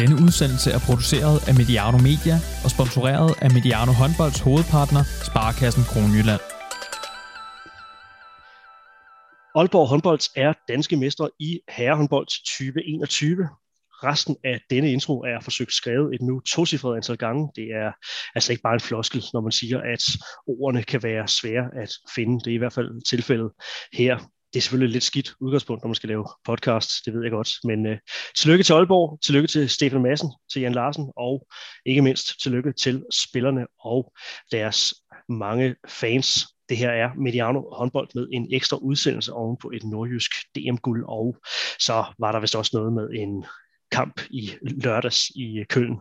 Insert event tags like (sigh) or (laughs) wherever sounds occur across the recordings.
Denne udsendelse er produceret af Mediano Media og sponsoreret af Mediano Håndbolds hovedpartner, Sparkassen Kronjylland. Aalborg håndbold er danske mestre i herrehåndbold 2021. Resten af denne intro er forsøgt skrevet et nu tocifret antal gange. Det er altså ikke bare en floskel, når man siger, at ordene kan være svære at finde. Det er i hvert fald tilfældet her. Det er selvfølgelig et lidt skidt udgangspunkt, når man skal lave podcast, det ved jeg godt. Men uh, tillykke til Aalborg, tillykke til Stefan Madsen, til Jan Larsen, og ikke mindst tillykke til spillerne og deres mange fans. Det her er Mediano håndbold med en ekstra udsendelse oven på et nordjysk DM-guld, og så var der vist også noget med en kamp i lørdags i Køln.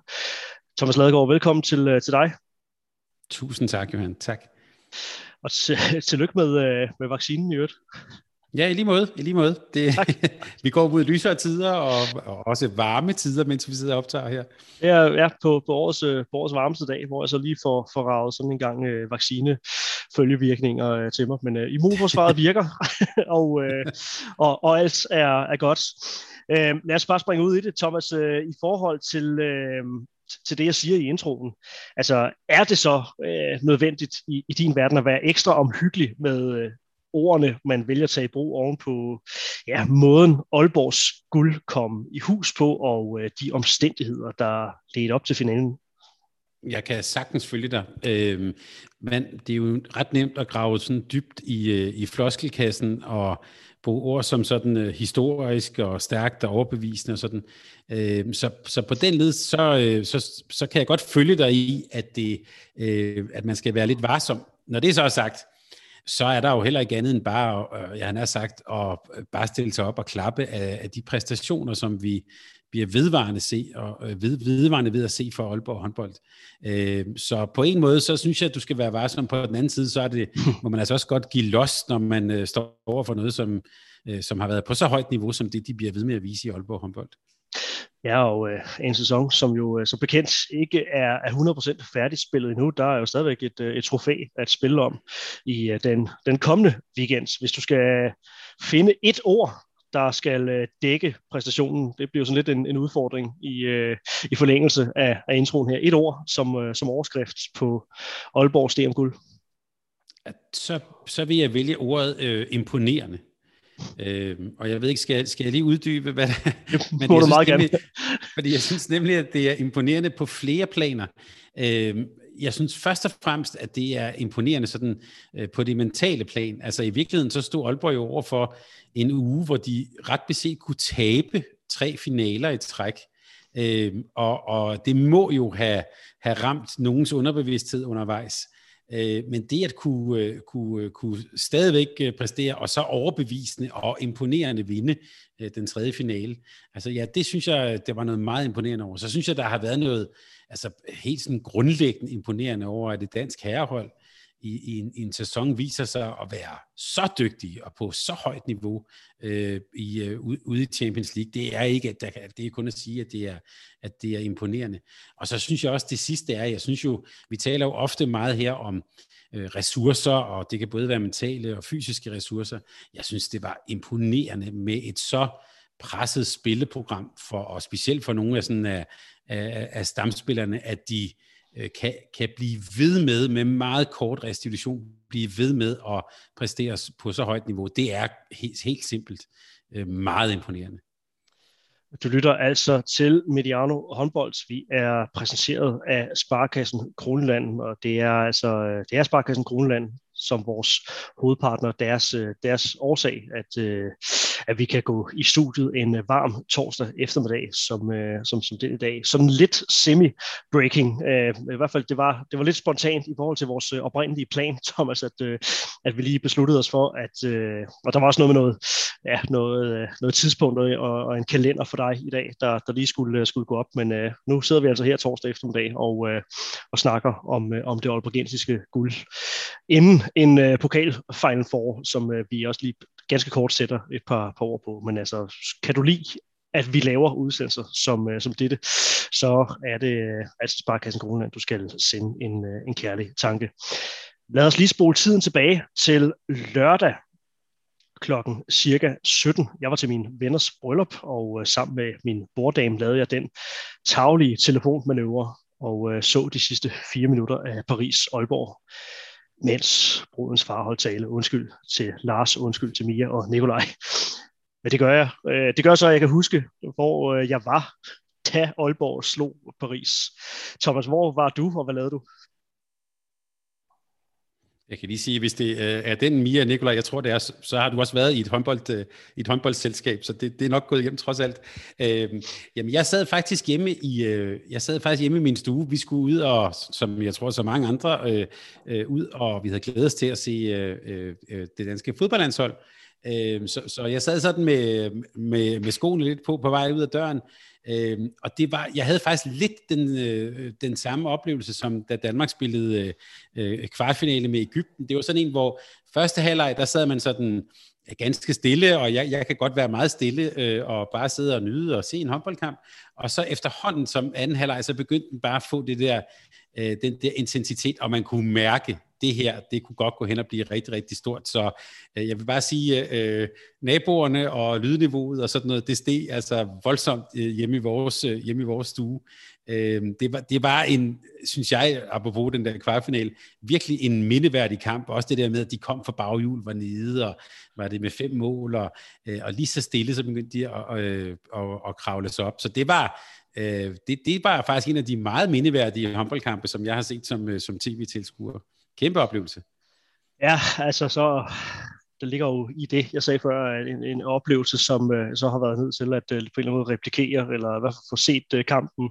Thomas Ladegaard, velkommen til, øh, til dig. Tusind tak, Johan. Tak. Og (laughs) tillykke med, øh, med vaccinen i øvrigt. Ja, i lige måde. I lige måde. Det, (laughs) vi går mod lysere tider og, og også varme tider, mens vi sidder og optager her. Ja, ja på, på, årets, øh, på årets varmeste dag, hvor jeg så lige får, får ravet sådan en gang øh, vaccine følgevirkninger øh, til mig. Men øh, immunforsvaret virker, (laughs) og, øh, og, og alt er, er godt. Øh, lad os bare springe ud i det, Thomas, øh, i forhold til... Øh, til det, jeg siger i introen. Altså, er det så øh, nødvendigt i, i din verden at være ekstra omhyggelig med, øh, ordene, man vælger at tage i brug oven på ja, måden Aalborgs guld kom i hus på, og øh, de omstændigheder, der ledte op til finalen. Jeg kan sagtens følge dig. Øh, men det er jo ret nemt at grave sådan dybt i, øh, i floskelkassen og bruge ord som sådan øh, historisk og stærkt og overbevisende og sådan. Øh, så, så på den led, så, øh, så, så kan jeg godt følge dig i, at, det, øh, at man skal være lidt varsom. Når det så er sagt, så er der jo heller ikke andet end bare, øh, jeg har sagt, at bare stille sig op og klappe af, af de præstationer, som vi bliver vedvarende, se, og, øh, ved, vedvarende ved at se for Aalborg håndbold. Øh, så på en måde, så synes jeg, at du skal være varsom. På den anden side, så er det, (laughs) må man altså også godt give los, når man øh, står over for noget, som, øh, som har været på så højt niveau, som det, de bliver ved med at vise i Aalborg håndbold. Ja, og øh, en sæson, som jo øh, som bekendt ikke er, er 100% færdigspillet endnu. Der er jo stadigvæk et, øh, et trofæ at spille om i øh, den, den kommende weekend. Hvis du skal finde et ord, der skal øh, dække præstationen, det bliver sådan lidt en, en udfordring i, øh, i forlængelse af, af introen her. Et ord som, øh, som overskrift på Aalborgs DM-guld. Så, så vil jeg vælge ordet øh, imponerende. Øh, og jeg ved ikke, skal, skal jeg lige uddybe, hvad det (laughs) er? Men meget nemlig, gerne. fordi jeg synes nemlig, at det er imponerende på flere planer. Øh, jeg synes først og fremmest, at det er imponerende sådan, øh, på det mentale plan. Altså i virkeligheden, så stod Aalborg jo over for en uge, hvor de ret beset kunne tabe tre finaler i træk. Øh, og, og det må jo have, have ramt nogens underbevidsthed undervejs. Øh, men det at kunne, øh, kunne, øh, kunne stadigvæk øh, præstere, og så overbevisende og imponerende vinde den tredje finale, altså ja, det synes jeg, det var noget meget imponerende over. Så synes jeg, der har været noget altså, helt sådan grundlæggende imponerende over, at det dansk herrehold i, i, en, i en sæson viser sig at være så dygtig og på så højt niveau øh, i, øh, ude i Champions League. Det er ikke, der, det er kun at sige, at det er, at det er imponerende. Og så synes jeg også, det sidste er, jeg synes jo, vi taler jo ofte meget her om øh, ressourcer, og det kan både være mentale og fysiske ressourcer. Jeg synes, det var imponerende med et så presset spilleprogram, for, og specielt for nogle af, sådan af, af, af stamspillerne, at de Øh, kan, kan blive ved med, med meget kort restitution, blive ved med at præstere på så højt niveau. Det er helt, helt simpelt øh, meget imponerende. Du lytter altså til Mediano håndbold. Vi er præsenteret af Sparkassen Kroneland, og det er altså øh, det er Sparkassen Kroneland, som vores hovedpartner, deres, øh, deres årsag, at, øh, at vi kan gå i studiet en øh, varm torsdag eftermiddag, som, øh, som, som den i dag. Sådan lidt semi-breaking. Øh, I hvert fald, det var, det var lidt spontant i forhold til vores øh, oprindelige plan, (laughs) Thomas, at, at vi lige besluttede os for, at, og der var også noget med noget, ja, noget, noget tidspunkt og, og en kalender for dig i dag, der, der lige skulle, skulle gå op, men nu sidder vi altså her torsdag eftermiddag og, og snakker om, om det aalborgensiske guld. Inden en uh, pokal Final Four, som uh, vi også lige ganske kort sætter et par, par ord på. Men altså, kan du lide, at vi laver udsendelser som, uh, som dette, så er det øh, uh, altså Sparkassen Grundland, du skal sende en, uh, en kærlig tanke. Lad os lige spole tiden tilbage til lørdag. klokken cirka 17. Jeg var til min venners bryllup, og øh, sammen med min borddame lavede jeg den taglige telefonmanøvre og øh, så de sidste fire minutter af Paris-Aalborg, mens brudens far holdt tale. Undskyld til Lars, undskyld til Mia og Nikolaj. Men det gør jeg. Øh, det gør så, at jeg kan huske, hvor øh, jeg var, da Aalborg slog Paris. Thomas, hvor var du, og hvad lavede du? Jeg kan lige sige, hvis det øh, er den Mia Nikolaj, jeg tror det er, så har du også været i et, håndbold, øh, i et håndboldselskab, så det, det er nok gået hjem trods alt. Øh, jamen, jeg sad faktisk hjemme i, øh, jeg sad faktisk hjemme i min stue. Vi skulle ud og, som jeg tror så mange andre, øh, øh, ud og vi havde glædet os til at se øh, øh, øh det danske fodboldlandshold. Øh, så, så jeg sad sådan med, med, med skoene lidt på på vej ud af døren, Øh, og det var, jeg havde faktisk lidt den, øh, den samme oplevelse, som da Danmark spillede øh, øh kvartfinale med Ægypten. Det var sådan en, hvor første halvleg, der sad man sådan ganske stille, og jeg, jeg kan godt være meget stille øh, og bare sidde og nyde og se en håndboldkamp. Og så efterhånden som anden halvleg, så begyndte den bare at få det der, øh, den der intensitet, og man kunne mærke, det her, det kunne godt gå hen og blive rigtig, rigtig stort. Så øh, jeg vil bare sige, øh, naboerne og lydniveauet og sådan noget, det steg altså voldsomt øh, hjemme, i vores, øh, hjemme i vores stue. Øh, det, var, det var en, synes jeg, apropos den der kvartfinal, virkelig en mindeværdig kamp. Også det der med, at de kom fra baghjul, var nede, og var det med fem mål, og, øh, og lige så stille, så begyndte de at, øh, at, at kravle sig op. Så det var, øh, det, det var faktisk en af de meget mindeværdige håndboldkampe, som jeg har set som, øh, som tv-tilskuer. Kæmpe oplevelse. Ja, altså så, der ligger jo i det, jeg sagde før, en, en oplevelse, som øh, så har været nødt til at øh, på en eller anden måde replikere, eller i hvert fald få set øh, kampen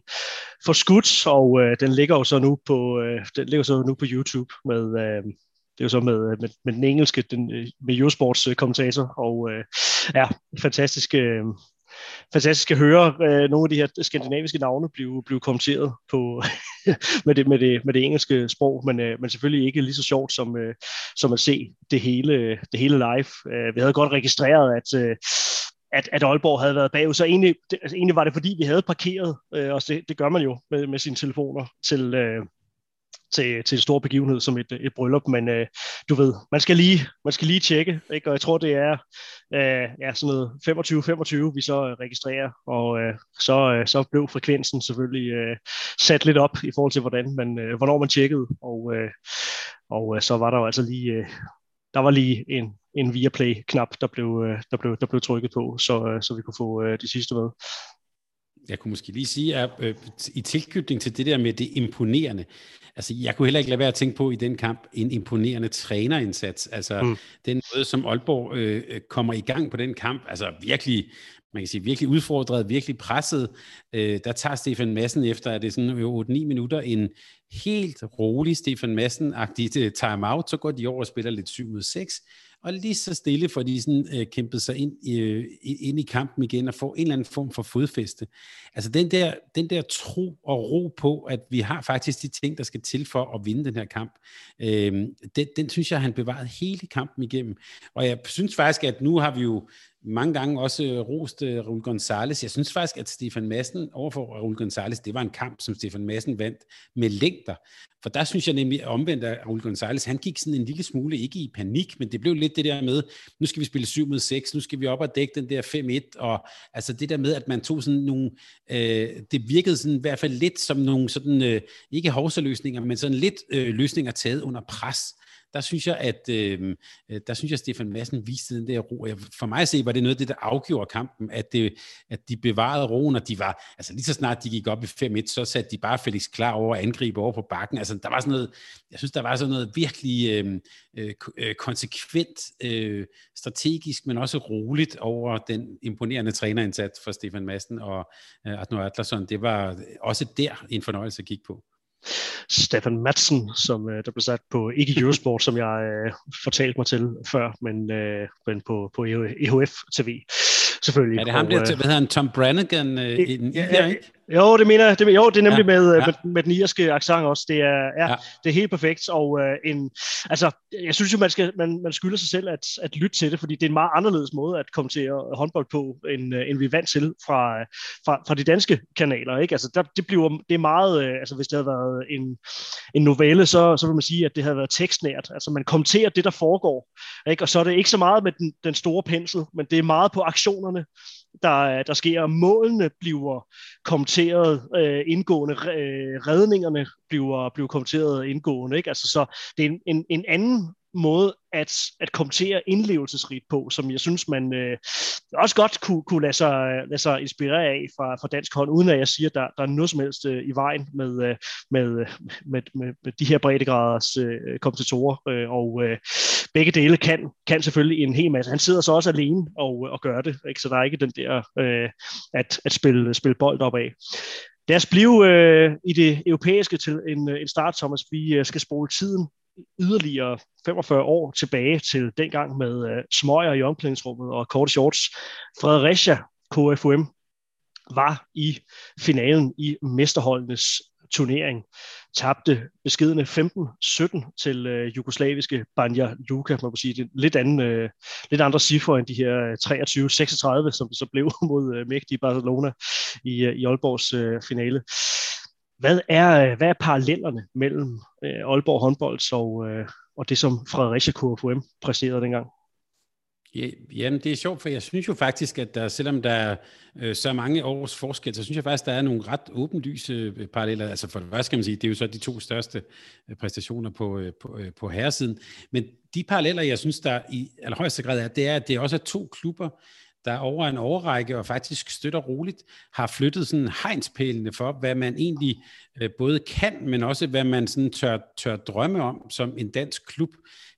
for skudt, og øh, den ligger jo så nu på, øh, den ligger så nu på YouTube med, øh, det er jo så med, øh, med, med den engelske, den, øh, med Eurosports øh, kommentator, og øh, ja, fantastisk, øh, fantastisk at høre øh, nogle af de her skandinaviske navne blive, blive kommenteret på, (laughs) med, det, med, det, med det engelske sprog, men, øh, men selvfølgelig ikke lige så sjovt som, øh, som at se det hele, det hele live. Øh, vi havde godt registreret, at øh, at, at Aalborg havde været bagud. Så egentlig, det, altså egentlig var det, fordi vi havde parkeret, øh, og det, det gør man jo med, med sine telefoner til, øh, til, til en stor begivenhed som et, et bryllup, men øh, du ved, man skal lige, man skal lige tjekke, ikke? og jeg tror, det er øh, ja, sådan noget 25-25, vi så øh, registrerer, og øh, så, øh, så blev frekvensen selvfølgelig øh, sat lidt op i forhold til, hvordan man, øh, hvornår man tjekkede, og, øh, og øh, så var der jo altså lige, øh, der var lige en, en Viaplay-knap, der blev, øh, der, blev, der blev trykket på, så, øh, så vi kunne få øh, de sidste med jeg kunne måske lige sige, at øh, i tilknytning til det der med det imponerende, altså jeg kunne heller ikke lade være at tænke på i den kamp, en imponerende trænerindsats. Altså mm. den måde, som Aalborg øh, kommer i gang på den kamp, altså virkelig, man kan sige, virkelig udfordret, virkelig presset. Øh, der tager Stefan Madsen efter, at det er sådan 8-9 minutter, en helt rolig Stefan Madsen-agtig øh, timeout, så går de over og spiller lidt 7 mod 6, og lige så stille får de sådan, øh, kæmpet sig ind, øh, ind i kampen igen og får en eller anden form for fodfæste. Altså den der, den der tro og ro på, at vi har faktisk de ting, der skal til for at vinde den her kamp, øh, den, den synes jeg, han bevarede hele kampen igennem. Og jeg synes faktisk, at nu har vi jo mange gange også øh, rost øh, Raul Gonzalez. Jeg synes faktisk, at Stefan Madsen overfor Raul Gonzalez, det var en kamp, som Stefan Madsen vandt med længder. For der synes jeg nemlig omvendt, at Raul Gonzalez, han gik sådan en lille smule, ikke i panik, men det blev lidt det der med, nu skal vi spille 7 mod 6, nu skal vi op og dække den der 5-1, og altså det der med, at man tog sådan nogle, øh, det virkede sådan i hvert fald lidt som nogle sådan, øh, ikke hovsaløsninger, men sådan lidt øh, løsninger taget under pres der synes jeg, at øh, øh der synes jeg, at Stefan Madsen viste den der ro. For mig at se, var det noget af det, der afgjorde kampen, at, det, at de bevarede roen, og de var, altså lige så snart de gik op i 5-1, så satte de bare Felix klar over at angribe over på bakken. Altså der var sådan noget, jeg synes, der var sådan noget virkelig øh, øh, øh konsekvent, øh, strategisk, men også roligt over den imponerende trænerindsats for Stefan Madsen og øh, Arno Atlasson. Det var også der en fornøjelse at kigge på. Stefan Madsen, som øh, der blev sat på, ikke Eurosport, som jeg øh, fortalte mig til før, men, øh, men på, på EHF TV selvfølgelig. Er det ham der, øh, hvad hedder han, Tom Brannigan? Øh, i, ja, ja, Jo, det mener jeg. Det, jo, det er nemlig ja, med, ja. med, med den irske accent også. Det er, ja, ja. det er helt perfekt. Og uh, en, altså, jeg synes jo, man, skal, man, man skylder sig selv at, at lytte til det, fordi det er en meget anderledes måde at komme til håndbold på, end, uh, end vi er vant til fra, fra, fra de danske kanaler. Ikke? Altså, der, det, bliver, det er meget, uh, altså hvis det havde været en, en novelle, så, så vil man sige, at det havde været tekstnært. Altså man kommenterer det, der foregår. Ikke? Og så er det ikke så meget med den, den store pensel, men det er meget på aktionerne, der, der sker. Målene bliver kommenteret øh, indgående, øh, redningerne bliver, bliver kommenteret indgående. Ikke? Altså, så det er en, en, en anden måde at, at kommentere indlevelsesrigt på, som jeg synes, man øh, også godt kunne, kunne lade, sig, lade sig inspirere af fra, fra dansk hånd, uden at jeg siger, at der, der er noget som helst øh, i vejen med, øh, med, med, med, med de her breddegraders øh, kommentatorer, øh, og øh, begge dele kan, kan selvfølgelig en hel masse. Han sidder så også alene og, og gør det, ikke? så der er ikke den der øh, at, at spille, spille bold op af. Lad os blive øh, i det europæiske til en, en start, Thomas. Vi øh, skal spole tiden yderligere 45 år tilbage til dengang med øh, smøger i omklædningsrummet og korte shorts. Fredericia KFUM var i finalen i mesterholdenes turnering. Tabte beskedende 15-17 til øh, jugoslaviske Banja Luka. Man må sige, det er lidt, anden, øh, lidt andre cifre end de her øh, 23-36, som det så blev (laughs) mod øh, mægtige Barcelona i, øh, i Aalborgs øh, finale. Hvad er, øh, hvad er parallellerne mellem øh, Aalborg håndbold og, øh, og det, som Fredericia KFUM præsterede dengang? Ja, jamen, det er sjovt, for jeg synes jo faktisk, at der, selvom der er øh, så mange års forskel, så synes jeg faktisk, der er nogle ret åbenlyse øh, paralleller. Altså for hvad skal man sige, det er jo så de to største øh, præstationer på, øh, på, øh, på herresiden. Men de paralleller, jeg synes, der i allerhøjeste grad er, det er, at det også er to klubber, der over en overrække og faktisk støtter roligt, har flyttet sådan hegnspælene for, hvad man egentlig øh, både kan, men også hvad man sådan tør, tør drømme om som en dansk klub.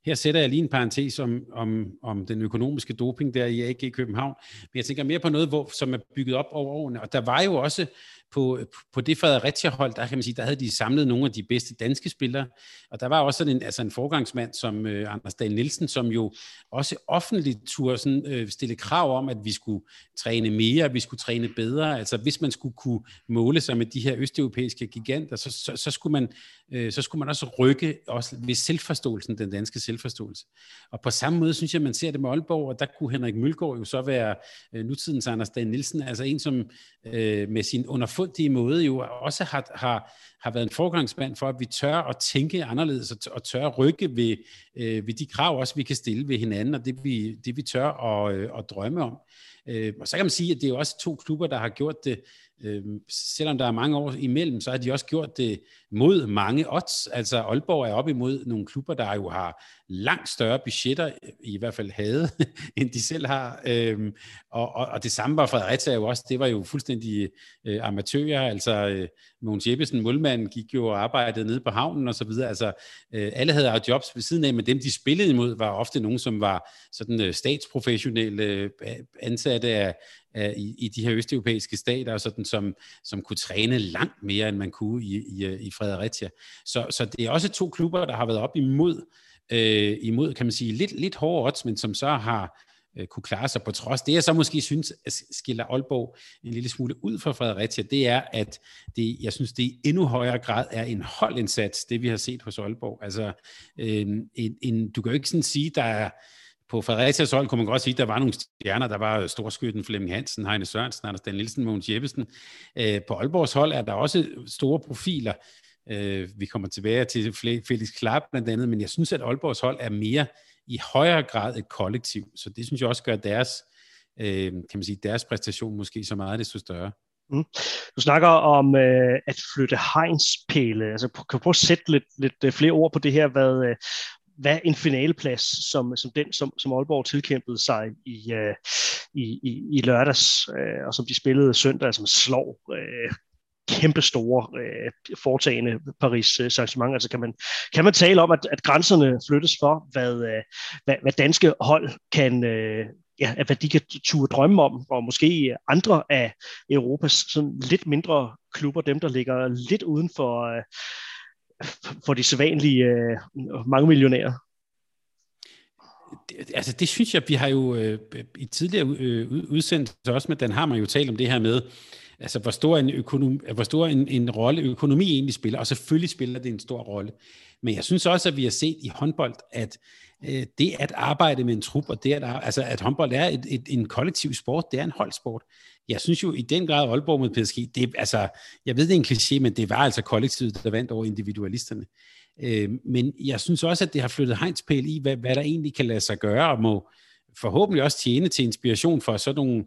Her sætter jeg lige en parentes om, om, om den økonomiske doping der i AG København, men jeg tænker mere på noget, hvor, som er bygget op over årene, og der var jo også på, på det Fredericia-hold, der kan man sige, der havde de samlet nogle af de bedste danske spillere, og der var også sådan en, altså en forgangsmand som øh, Anders Dahl Nielsen, som jo også offentligt turde sådan, øh, stille krav om, at vi skulle træne mere, at vi skulle træne bedre, altså hvis man skulle kunne måle sig med de her østeuropæiske giganter, så, så, så, skulle, man, øh, så skulle man også rykke også ved selvforståelsen, den danske selvforståelse. Og på samme måde synes jeg, man ser det med Aalborg, og der kunne Henrik Mølgaard jo så være øh, nutidens Anders Dahl Nielsen, altså en som øh, med sin underfundige måde jo også har, har, har været en forgangsmand for, at vi tør at tænke anderledes og, og tør at rykke ved, øh, ved de krav også, vi kan stille ved hinanden, og det vi, det, vi tør at, øh, at drømme om. Øh, og så kan man sige, at det er jo også to klubber, der har gjort det øh, selvom der er mange år imellem, så har de også gjort det mod mange odds. Altså Aalborg er op imod nogle klubber, der jo har langt større budgetter, i hvert fald havde, (laughs) end de selv har. Øhm, og, og, og det samme var Fredericia jo også, det var jo fuldstændig øh, amatører, altså øh, Mogens Jeppesen, målmanden, gik jo og arbejdede nede på havnen og så videre. Altså øh, alle havde jo jobs ved siden af, men dem de spillede imod var ofte nogen, som var sådan øh, statsprofessionelle øh, ansatte af, i, i de her østeuropæiske stater, sådan, som, som kunne træne langt mere, end man kunne i, i, i Fredericia. Så, så det er også to klubber, der har været op imod øh, imod, kan man sige, lidt, lidt hårde odds, men som så har øh, kunne klare sig på trods. Det jeg så måske synes skiller Aalborg en lille smule ud fra Fredericia, det er, at det, jeg synes, det i endnu højere grad er en holdindsats, det vi har set hos Aalborg. Altså, øh, en, en, du kan jo ikke sådan sige, der er på Fredericias hold kunne man godt sige, at der var nogle stjerner. Der var storskytten Flemming Hansen, Heine Sørensen, Anders Dan Nielsen, Mogens Jeppesen. Øh, på Aalborgs hold er der også store profiler. Øh, vi kommer tilbage til Felix Klap blandt andet, men jeg synes, at Aalborgs hold er mere i højere grad et kollektiv, så det synes jeg også gør deres, øh, kan man sige, deres præstation måske så meget desto større. Mm. Du snakker om øh, at flytte hegnspæle. Altså, kan du prøve at sætte lidt, lidt øh, flere ord på det her, hvad, øh, hvad en finaleplads som, som den, som, som Aalborg tilkæmpede sig i, øh, i, i, i lørdags, øh, og som de spillede søndag, som slår øh, kæmpe store øh, foretagende Paris øh, saint Altså kan man, kan man tale om, at, at grænserne flyttes for, hvad, øh, hvad, hvad danske hold kan, øh, ja, hvad de kan turde drømme om, og måske andre af Europas sådan lidt mindre klubber, dem der ligger lidt uden for, øh, for de sædvanlige øh, mange millionærer. Altså det synes jeg, vi har jo øh, i tidligere øh, udsendelser også med, den har man jo talt om det her med, altså hvor stor, en, økonomi, hvor stor en, en rolle økonomi egentlig spiller, og selvfølgelig spiller det en stor rolle. Men jeg synes også, at vi har set i håndbold, at øh, det at arbejde med en trup, og det at, altså, at håndbold er et, et, en kollektiv sport, det er en holdsport. Jeg synes jo i den grad, Aalborg mod PSG, det, altså, jeg ved, det er en kliché, men det var altså kollektivet, der vandt over individualisterne. Øh, men jeg synes også, at det har flyttet hegnspæl i, hvad, hvad der egentlig kan lade sig gøre, og må forhåbentlig også tjene til inspiration for sådan nogle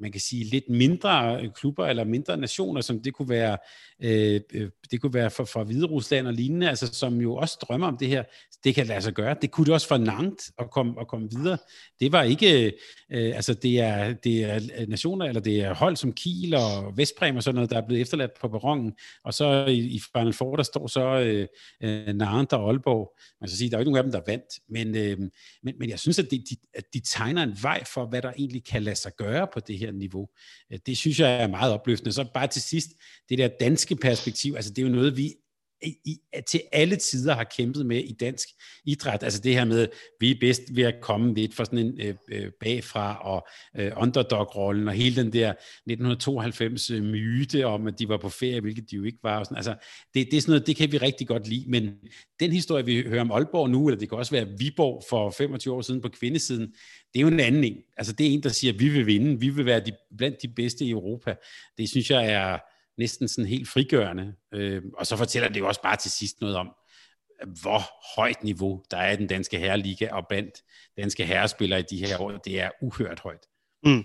man kan sige, lidt mindre øh, klubber eller mindre nationer, som det kunne være, øh, øh det kunne være for, for Hvide Rusland og lignende, altså, som jo også drømmer om det her. Det kan lade sig gøre. Det kunne det også for Nantes at komme, at komme videre. Det var ikke, øh, altså det er, det er øh, nationer, eller det er hold som Kiel og Vestbrem og sådan noget, der er blevet efterladt på perronen, og så i, i Final Four, der står så øh, øh og Aalborg. Man skal sige, der er jo ikke nogen af dem, der vandt, men, øh, men, men jeg synes, at de, de, at de tegner en vej for, hvad der egentlig kan lade sig gøre på det her niveau. Øh, det synes jeg er meget opløftende. Så bare til sidst, det der danske perspektiv, altså det er jo noget, vi i, til alle tider har kæmpet med i dansk idræt. Altså det her med, vi er bedst ved at komme lidt fra sådan en øh, øh, bagfra og øh, underdog-rollen og hele den der 1992-myte øh, om, at de var på ferie, hvilket de jo ikke var. Og sådan. Altså det, det er sådan noget, det kan vi rigtig godt lide, men den historie, vi hører om Aalborg nu, eller det kan også være Viborg for 25 år siden på kvindesiden, det er jo en anden en. Altså det er en, der siger, at vi vil vinde, vi vil være de, blandt de bedste i Europa. Det synes jeg er næsten sådan helt frigørende. Øh, og så fortæller det jo også bare til sidst noget om, hvor højt niveau der er i den danske herreliga, og blandt danske herrespillere i de her år, det er uhørt højt. Mm.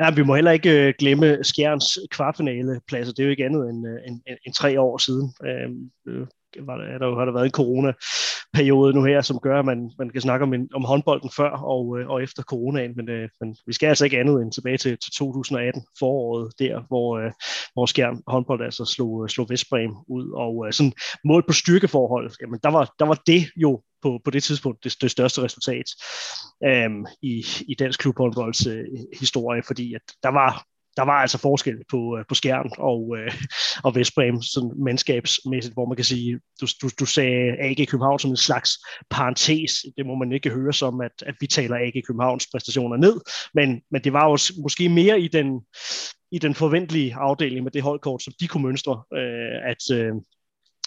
Ja, vi må heller ikke øh, glemme Skjerns kvartfinaleplads, Det er jo ikke andet end, øh, end, end, end tre år siden. Øh, øh var der, der, har der været en corona-periode nu her, som gør, at man, man kan snakke om, en, om håndbolden før og, øh, og efter coronaen, men, øh, men vi skal altså ikke andet end tilbage til, til 2018, foråret der, hvor, øh, hvor Skjern håndbold altså slog, øh, slog Vestbrem ud, og øh, sådan mål på styrkeforhold, jamen der var, der var det jo på, på det tidspunkt det, det største resultat øhm, i, i dansk klubhåndbolds øh, historie, fordi at der var der var altså forskel på, øh, på Skjern og, øh, og Vestbrem sådan mandskabsmæssigt, hvor man kan sige, du, du, du sagde AG København som en slags parentes. Det må man ikke høre som, at, at vi taler AG Københavns præstationer ned, men, men det var jo måske mere i den, i den forventelige afdeling med det holdkort, som de kunne mønstre, øh, at, øh,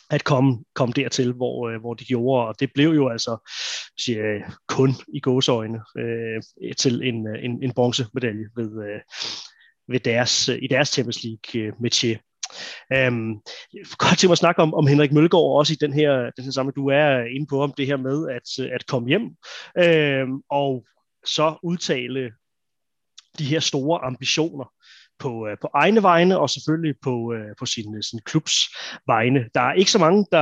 at komme, komme dertil, hvor, øh, hvor de gjorde, og det blev jo altså siger, kun i gåsøjne øh, til en, øh, en, en bronzemedalje ved, øh, ved deres, øh, i deres Champions League øh, métier. Øhm, godt til at snakke om, om Henrik Mølgaard også i den her, den her samling. Du er øh, inde på om det her med at, at komme hjem øhm, og så udtale de her store ambitioner på, på egne vegne og selvfølgelig på, på sin, sin klubs vegne. Der er ikke så mange, der,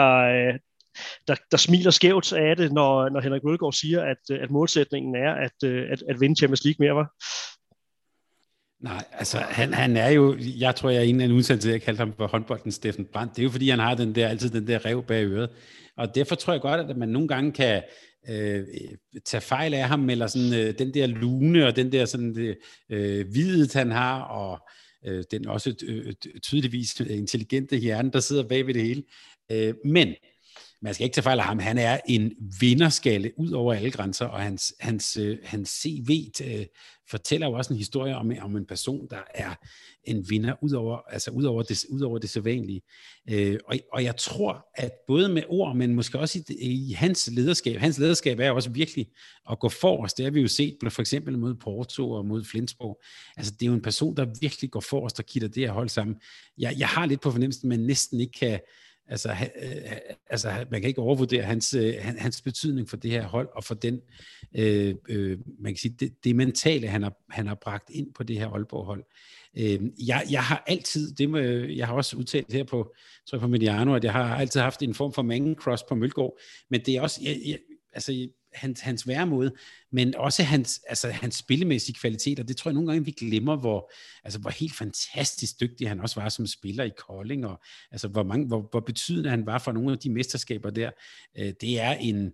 der, der smiler skævt af det, når, når Henrik Mølgaard siger, at, at målsætningen er at, at, at vinde Champions League mere, var? Nej, altså han, han er jo, jeg tror jeg er en af en udsendelse, jeg kaldte ham for håndbolden Steffen Brandt. Det er jo fordi, han har den der, altid den der rev bag øret. Og derfor tror jeg godt, at man nogle gange kan øh, tage fejl af ham, eller sådan øh, den der lune, og den der sådan det, øh, øh videt, han har, og øh, den også øh, tydeligvis intelligente hjerne, der sidder bag ved det hele. Øh, men man skal ikke tage fejl af ham, han er en vinderskalle ud over alle grænser, og hans, hans, øh, hans CV øh, fortæller jo også en historie om, om en person, der er en vinder ud over, altså ud over det, ud over det sædvanlige. Øh, og, og jeg tror, at både med ord, men måske også i, i hans lederskab, hans lederskab er også virkelig at gå forrest. Det har vi jo set for eksempel mod Porto og mod Flensborg. Altså det er jo en person, der virkelig går forrest og kitter det her hold sammen. Jeg, jeg har lidt på fornemmelsen, at man næsten ikke kan Altså, øh, altså man kan ikke overvurdere hans, øh, hans betydning for det her hold, og for den, øh, øh, man kan sige, det, det mentale, han har, han har bragt ind på det her Aalborg-hold. Øh, jeg, jeg har altid, det må, jeg har også udtalt her på, tror jeg på Mediano, at jeg har altid haft en form for mange cross på Mølgaard, men det er også, jeg, jeg, altså hans, hans væremåde, men også hans, altså, hans spillemæssige kvaliteter. Det tror jeg nogle gange, vi glemmer, hvor, altså, hvor helt fantastisk dygtig han også var som spiller i Kolding, og altså, hvor, mange, hvor, hvor betydende han var for nogle af de mesterskaber der. Øh, det er en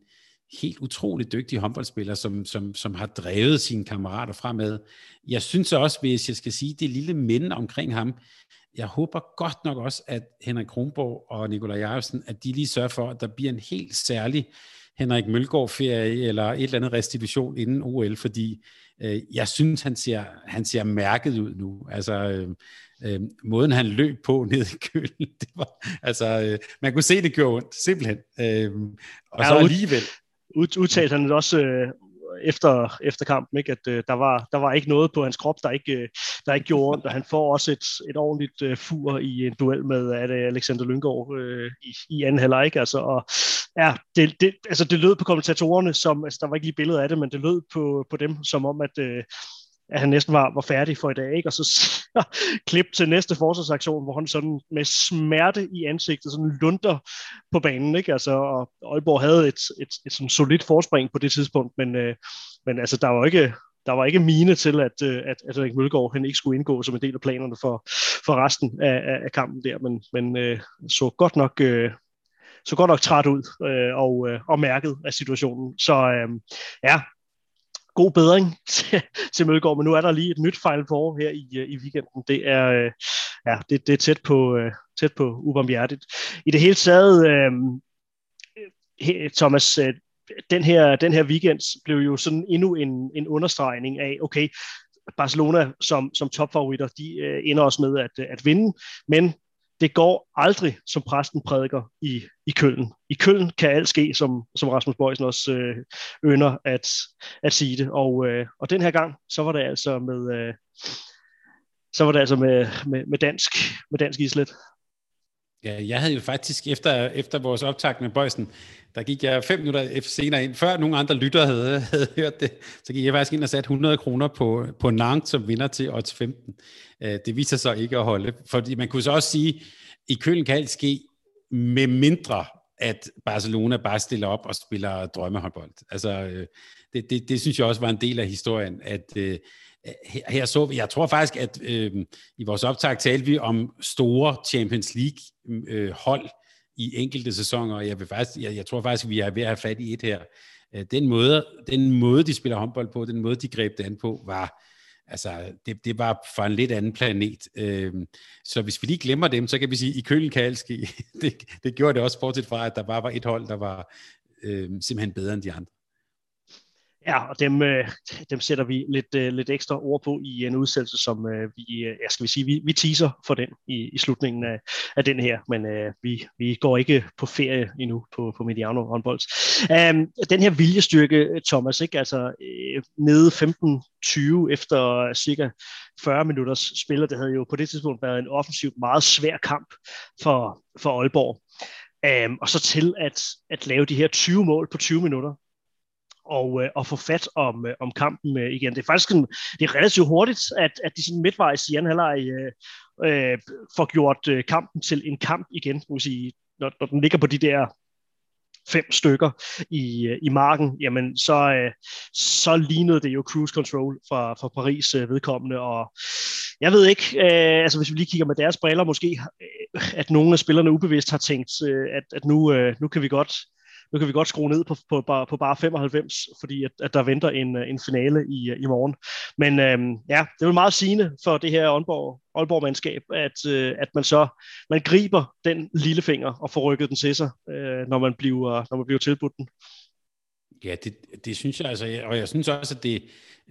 helt utrolig dygtig håndboldspiller, som, som, som har drevet sine kammerater fremad. Jeg synes også, hvis jeg skal sige det lille minde omkring ham, jeg håber godt nok også, at Henrik Kronborg og Nikolaj Jarvsen, at de lige sørger for, at der bliver en helt særlig Henrik Mølgaard-ferie eller et eller andet restitution inden OL, fordi øh, jeg synes, han ser, han ser mærket ud nu. Altså, øh, øh, måden han løb på (laughs) ned i kølen, det var, altså, øh, man kunne se, det gjorde ondt, simpelthen. Øh, og ja, så alligevel... Udtalte han også øh, efter, efter kampen, ikke? at øh, der, var, der var ikke noget på hans krop, der ikke, øh, der ikke gjorde ondt, og han får også et, et ordentligt øh, fur i en duel med er det Alexander Lyngård øh, i, i anden halvleg. Altså, og ja, det, det, altså, det lød på kommentatorerne, som, altså, der var ikke lige billeder af det, men det lød på, på dem, som om, at øh, at han næsten var, var færdig for i dag, ikke? og så (laughs) klip til næste forsvarsaktion, hvor han sådan med smerte i ansigtet sådan lunder på banen, ikke? Altså, og Aalborg havde et, et, et, et sådan solidt forspring på det tidspunkt, men, øh, men altså, der var ikke, der var ikke mine til, at, øh, at, at Henrik Mølgaard han ikke skulle indgå som en del af planerne for, for resten af, af kampen der, men, men øh, så godt nok øh, så godt nok træt ud øh, og, øh, og mærket af situationen. Så øh, ja, god bedring (laughs) til, til Mølgaard, men nu er der lige et nyt Final Four her i, øh, i weekenden. Det er, øh, ja, det, det er tæt på, øh, tæt på ubarmhjertigt. I det hele taget, øh, Thomas, øh, den her, den her weekend blev jo sådan endnu en, en understregning af, okay, Barcelona som, som topfavoritter, de øh, ender også med at, at vinde, men det går aldrig, som præsten prædiker i, i Køln. I Køln kan alt ske, som, som Rasmus Bøjsen også øh, ønder at, at sige det. Og, øh, og den her gang, så var det altså med, øh, så var det altså med, med, med dansk, med dansk islet. Ja, jeg havde jo faktisk efter, efter vores optag med Bøjsen, der gik jeg fem minutter senere ind, før nogle andre lyttere havde, havde hørt det, så gik jeg faktisk ind og satte 100 kroner på, på Nantes som vinder til odds 15. Øh, det viser sig ikke at holde, fordi man kunne så også sige, i Køln kan alt ske, med mindre at Barcelona bare stiller op og spiller drømmehåndbold. Altså, øh, det, det, det synes jeg også var en del af historien, at øh, Øh, her så vi, jeg tror faktisk, at øh, i vores optag talte vi om store Champions League øh, hold i enkelte sæsoner, og jeg, vil faktisk, jeg, jeg tror faktisk, at vi er ved at have fat i et her. Øh, den måde, den måde, de spiller håndbold på, den måde, de greb det an på, var, altså, det, det var fra en lidt anden planet. Øh, så hvis vi lige glemmer dem, så kan vi sige, i Kølen kan (laughs) det, det gjorde det også, bortset fra, at der bare var et hold, der var øh, simpelthen bedre end de andre. Ja, og dem, øh, dem sætter vi lidt, øh, lidt ekstra ord på i en udsendelse, som øh, vi, øh, ja, skal vi sige, vi, vi teaser for den i, i slutningen af, af den her, men øh, vi, vi går ikke på ferie endnu på, på Mediano håndbold. Um, den her viljestyrke, Thomas, ikke? altså øh, nede 15-20 efter cirka 40 minutters spiller, det havde jo på det tidspunkt været en offensivt meget svær kamp for, for Aalborg. Um, og så til at, at lave de her 20 mål på 20 minutter, og, øh, og få fat om, øh, om kampen øh, igen. Det er faktisk en, det er relativt hurtigt, at, at de sådan midtvejs i anden halvleg øh, øh, får gjort øh, kampen til en kamp igen, må sige, når, når den ligger på de der fem stykker i, øh, i marken, jamen så, øh, så lignede det jo cruise control fra, fra Paris øh, vedkommende, og jeg ved ikke, øh, altså hvis vi lige kigger med deres briller, måske øh, at nogle af spillerne ubevidst har tænkt, øh, at, at nu, øh, nu kan vi godt nu kan vi godt skrue ned på, på, på, på bare 95, fordi at, at der venter en, øh, en finale i, øh, i morgen. Men øhm, ja, det er jo meget sigende for det her Aalborg, Aalborg-mandskab, at, øh, at man så man griber den lille finger og får rykket den til sig, øh, når, man bliver, når man bliver tilbudt den. Ja, det, det synes jeg altså, og jeg synes også, at det,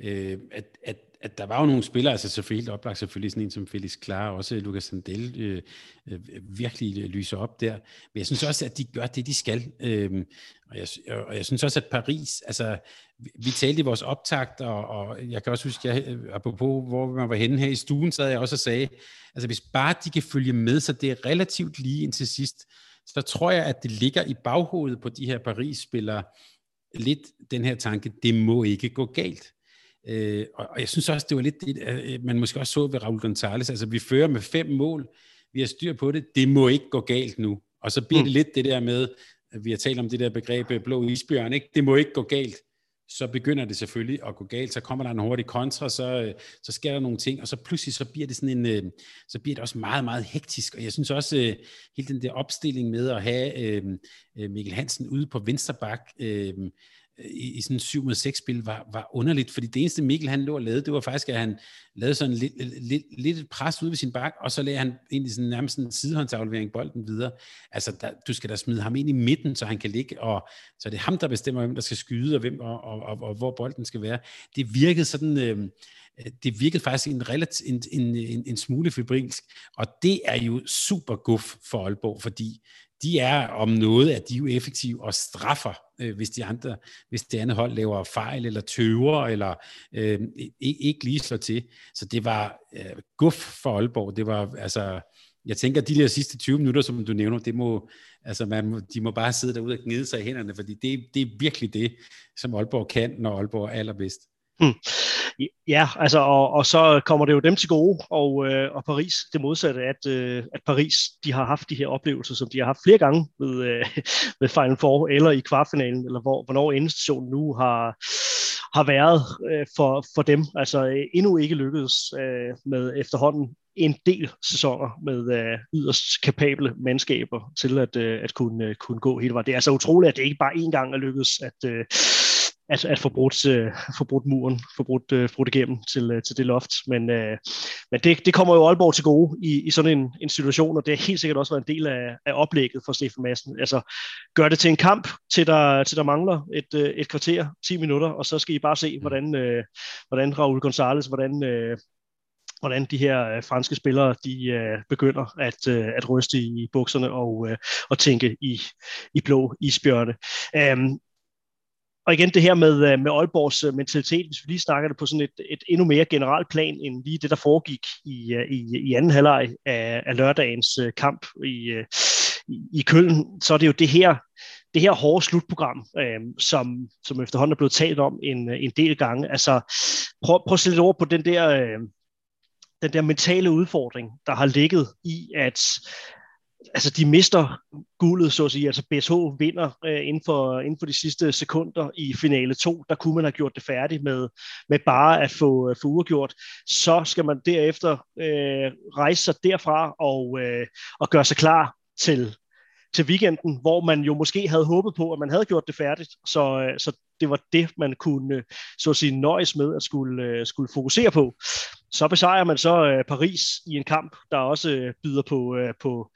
øh, at, at at der var jo nogle spillere, altså selvfølgelig helt oplagt selvfølgelig sådan en som Felix Klar, også Lukas Sandel øh, øh, virkelig øh, lyser op der. Men jeg synes også, at de gør det, de skal. Øh, og, jeg, og jeg synes også, at Paris, altså vi, vi talte i vores optakt, og, og jeg kan også huske, jeg, øh, apropos hvor man var henne her i stuen, så havde jeg også og sagde, altså hvis bare de kan følge med, så det er relativt lige indtil sidst, så tror jeg, at det ligger i baghovedet på de her Paris-spillere, lidt den her tanke, det må ikke gå galt. Øh, og, og jeg synes også, det var lidt det, øh, man måske også så ved Raul Gonzalez. Altså, vi fører med fem mål. Vi har styr på det. Det må ikke gå galt nu. Og så bliver mm. det lidt det der med, at vi har talt om det der begreb øh, blå isbjørn, ikke? Det må ikke gå galt. Så begynder det selvfølgelig at gå galt. Så kommer der en hurtig kontra, så, øh, så sker der nogle ting, og så pludselig så bliver det sådan en, så bliver det også meget, meget hektisk. Og jeg synes også, hele den der opstilling med at have øh, Mikkel Hansen ude på venstre bak, øh, i, i sådan 7 mod 6 spil var, var underligt, fordi det eneste Mikkel han lå og lavede, det var faktisk, at han lavede sådan lidt, lidt, lidt et pres ud ved sin bak, og så lagde han egentlig sådan nærmest en sidehåndsaflevering bolden videre. Altså, der, du skal da smide ham ind i midten, så han kan ligge, og så er det ham, der bestemmer, hvem der skal skyde, og, hvem, og, og, og, og hvor bolden skal være. Det virkede sådan, øhm, øh, det virkede faktisk en, relativ, en, en, en, en smule febrilsk, og det er jo super guf for Aalborg, fordi de er om noget, at de er jo effektive og straffer, øh, hvis de andre, hvis det andet hold laver fejl eller tøver, eller øh, ikke, ikke lige slår til. Så det var øh, guf for Aalborg. Det var altså, jeg tænker, de der sidste 20 minutter, som du nævner, det må, altså man, de må bare sidde derude og gnide sig i hænderne, fordi det, det er virkelig det, som Aalborg kan, når Aalborg er allerbedst. Hmm. Ja, altså, og, og så kommer det jo dem til gode, og, øh, og Paris det modsatte, at, øh, at Paris de har haft de her oplevelser, som de har haft flere gange ved, øh, (laughs) ved Final Four eller i kvartfinalen, eller hvor, hvornår endestationen nu har, har været øh, for, for dem. Altså øh, endnu ikke lykkedes øh, med efterhånden en del sæsoner med øh, yderst kapable mandskaber til at, øh, at kunne, øh, kunne gå hele vejen. Det er altså utroligt, at det ikke bare én gang er lykkedes at, øh, at, at få, brudt, uh, få brudt muren, få brudt, uh, brudt igennem til, uh, til det loft. Men, uh, men det, det kommer jo Aalborg til gode i, i sådan en, en situation, og det har helt sikkert også været en del af, af oplægget for Stefan Madsen. Altså, gør det til en kamp, til der, til der mangler et, uh, et kvarter, 10 minutter, og så skal I bare se, mm. hvordan, uh, hvordan Raul Gonzalez, hvordan, uh, hvordan de her uh, franske spillere de uh, begynder at, uh, at ryste i bukserne og, uh, og tænke i, i blå isbjørne. Um, og igen det her med, øh, med Aalborgs øh, mentalitet, hvis vi lige snakker det på sådan et, et endnu mere generelt plan, end lige det, der foregik i, øh, i, i anden halvleg af, af lørdagens kamp i, i, i Køln, så er det jo det her, det her hårde slutprogram, øh, som, som efterhånden er blevet talt om en, en del gange. Altså, prøv, prøv at sætte lidt over på den der, øh, den der mentale udfordring, der har ligget i, at altså de mister guldet, så at sige. Altså BSH vinder øh, inden, for, inden for de sidste sekunder i finale 2. Der kunne man have gjort det færdigt med, med bare at få, øh, få uafgjort. Så skal man derefter øh, rejse sig derfra og, øh, og gøre sig klar til til weekenden, hvor man jo måske havde håbet på, at man havde gjort det færdigt. Så, øh, så det var det, man kunne øh, så at sige, nøjes med at skulle, øh, skulle fokusere på. Så besejrer man så øh, Paris i en kamp, der også byder på, på,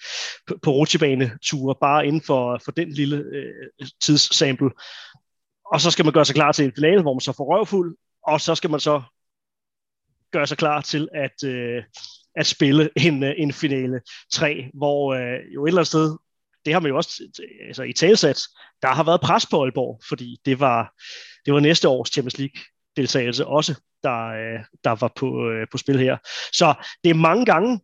på, på rutsjebaneture, bare inden for, for den lille øh, tidssample. Og så skal man gøre sig klar til en finale, hvor man så får røvfuld, og så skal man så gøre sig klar til at, øh, at spille en, en finale 3, hvor øh, jo et eller andet sted det har man jo også altså, i talsat, der har været pres på Aalborg, fordi det var, det var næste års Champions League deltagelse også, der, øh, der var på, øh, på spil her. Så det er mange gange,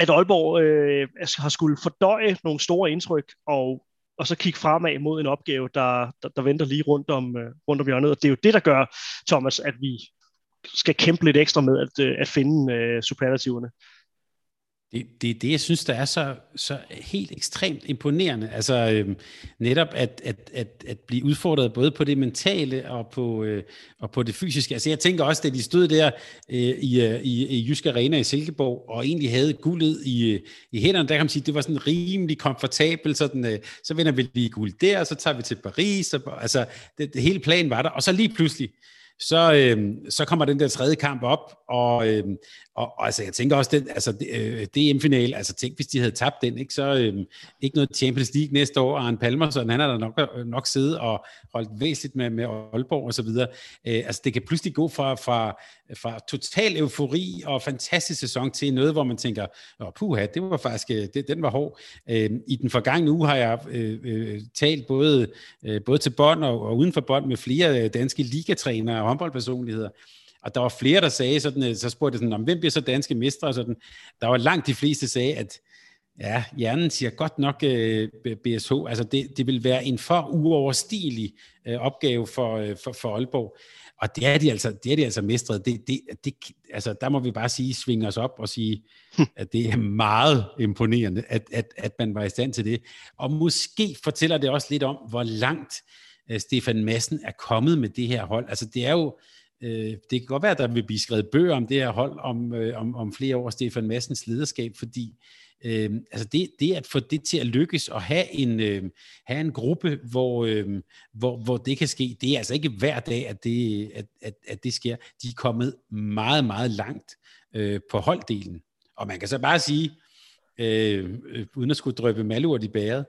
at Aalborg øh, har skulle fordøje nogle store indtryk, og, og så kigge fremad mod en opgave, der, der, der venter lige rundt om, øh, rundt om hjørnet. Og det er jo det, der gør, Thomas, at vi skal kæmpe lidt ekstra med at, øh, at finde øh, superlativerne. Det, det er det, jeg synes, der er så, så helt ekstremt imponerende. Altså øhm, netop at, at, at, at blive udfordret både på det mentale og på, øh, og på det fysiske. Altså jeg tænker også, da de stod der øh, i, øh, i, i Jysk Arena i Silkeborg og egentlig havde guldet i, øh, i hænderne, der kan man sige, det var sådan rimelig komfortabelt. Sådan, øh, så vinder vi lige guld der, og så tager vi til Paris. Og, altså det, det hele planen var der. Og så lige pludselig, så, øh, så kommer den der tredje kamp op, og, øh, og, og altså, jeg tænker også, den, altså, DM-final, øh, altså tænk, hvis de havde tabt den, ikke, så øh, ikke noget Champions League næste år, Arne så han har da nok, øh, nok siddet og holdt væsentligt med, med Aalborg og så videre. Øh, altså, det kan pludselig gå fra, fra, fra total eufori og fantastisk sæson til noget, hvor man tænker, åh, puha, det var faktisk, øh, det, den var hård. Øh, I den forgangne uge har jeg øh, øh, talt både, øh, både til bånd og, og uden for bånd med flere danske ligatrænere håndboldpersonligheder, og der var flere, der sagde sådan, øh, så spurgte jeg sådan, om hvem bliver så danske mestre? sådan. Der var langt de fleste, sagde, at ja, hjernen siger godt nok øh, BSH. Altså det, det vil være en for uoverstilig uh, opgave for, uh, for, for Aalborg. Og det er de altså, det er de altså mestret. Det, det, det, altså, der må vi bare sige, svinge os op og sige, at det er meget imponerende, at, at, at man var i stand til det. Og måske fortæller det også lidt om, hvor langt uh, Stefan Madsen er kommet med det her hold. Altså det er jo, Øh, det kan godt være, at der vil blive skrevet bøger om det her hold om, øh, om, om flere år, Stefan Massens lederskab, fordi Øh, altså det, det at få det til at lykkes og have en, øh, have en gruppe, hvor, øh, hvor, hvor det kan ske, det er altså ikke hver dag, at det, at, at, at det sker. De er kommet meget, meget langt øh, på holddelen. Og man kan så bare sige, øh, øh, uden at skulle drøbe malurt i bæret,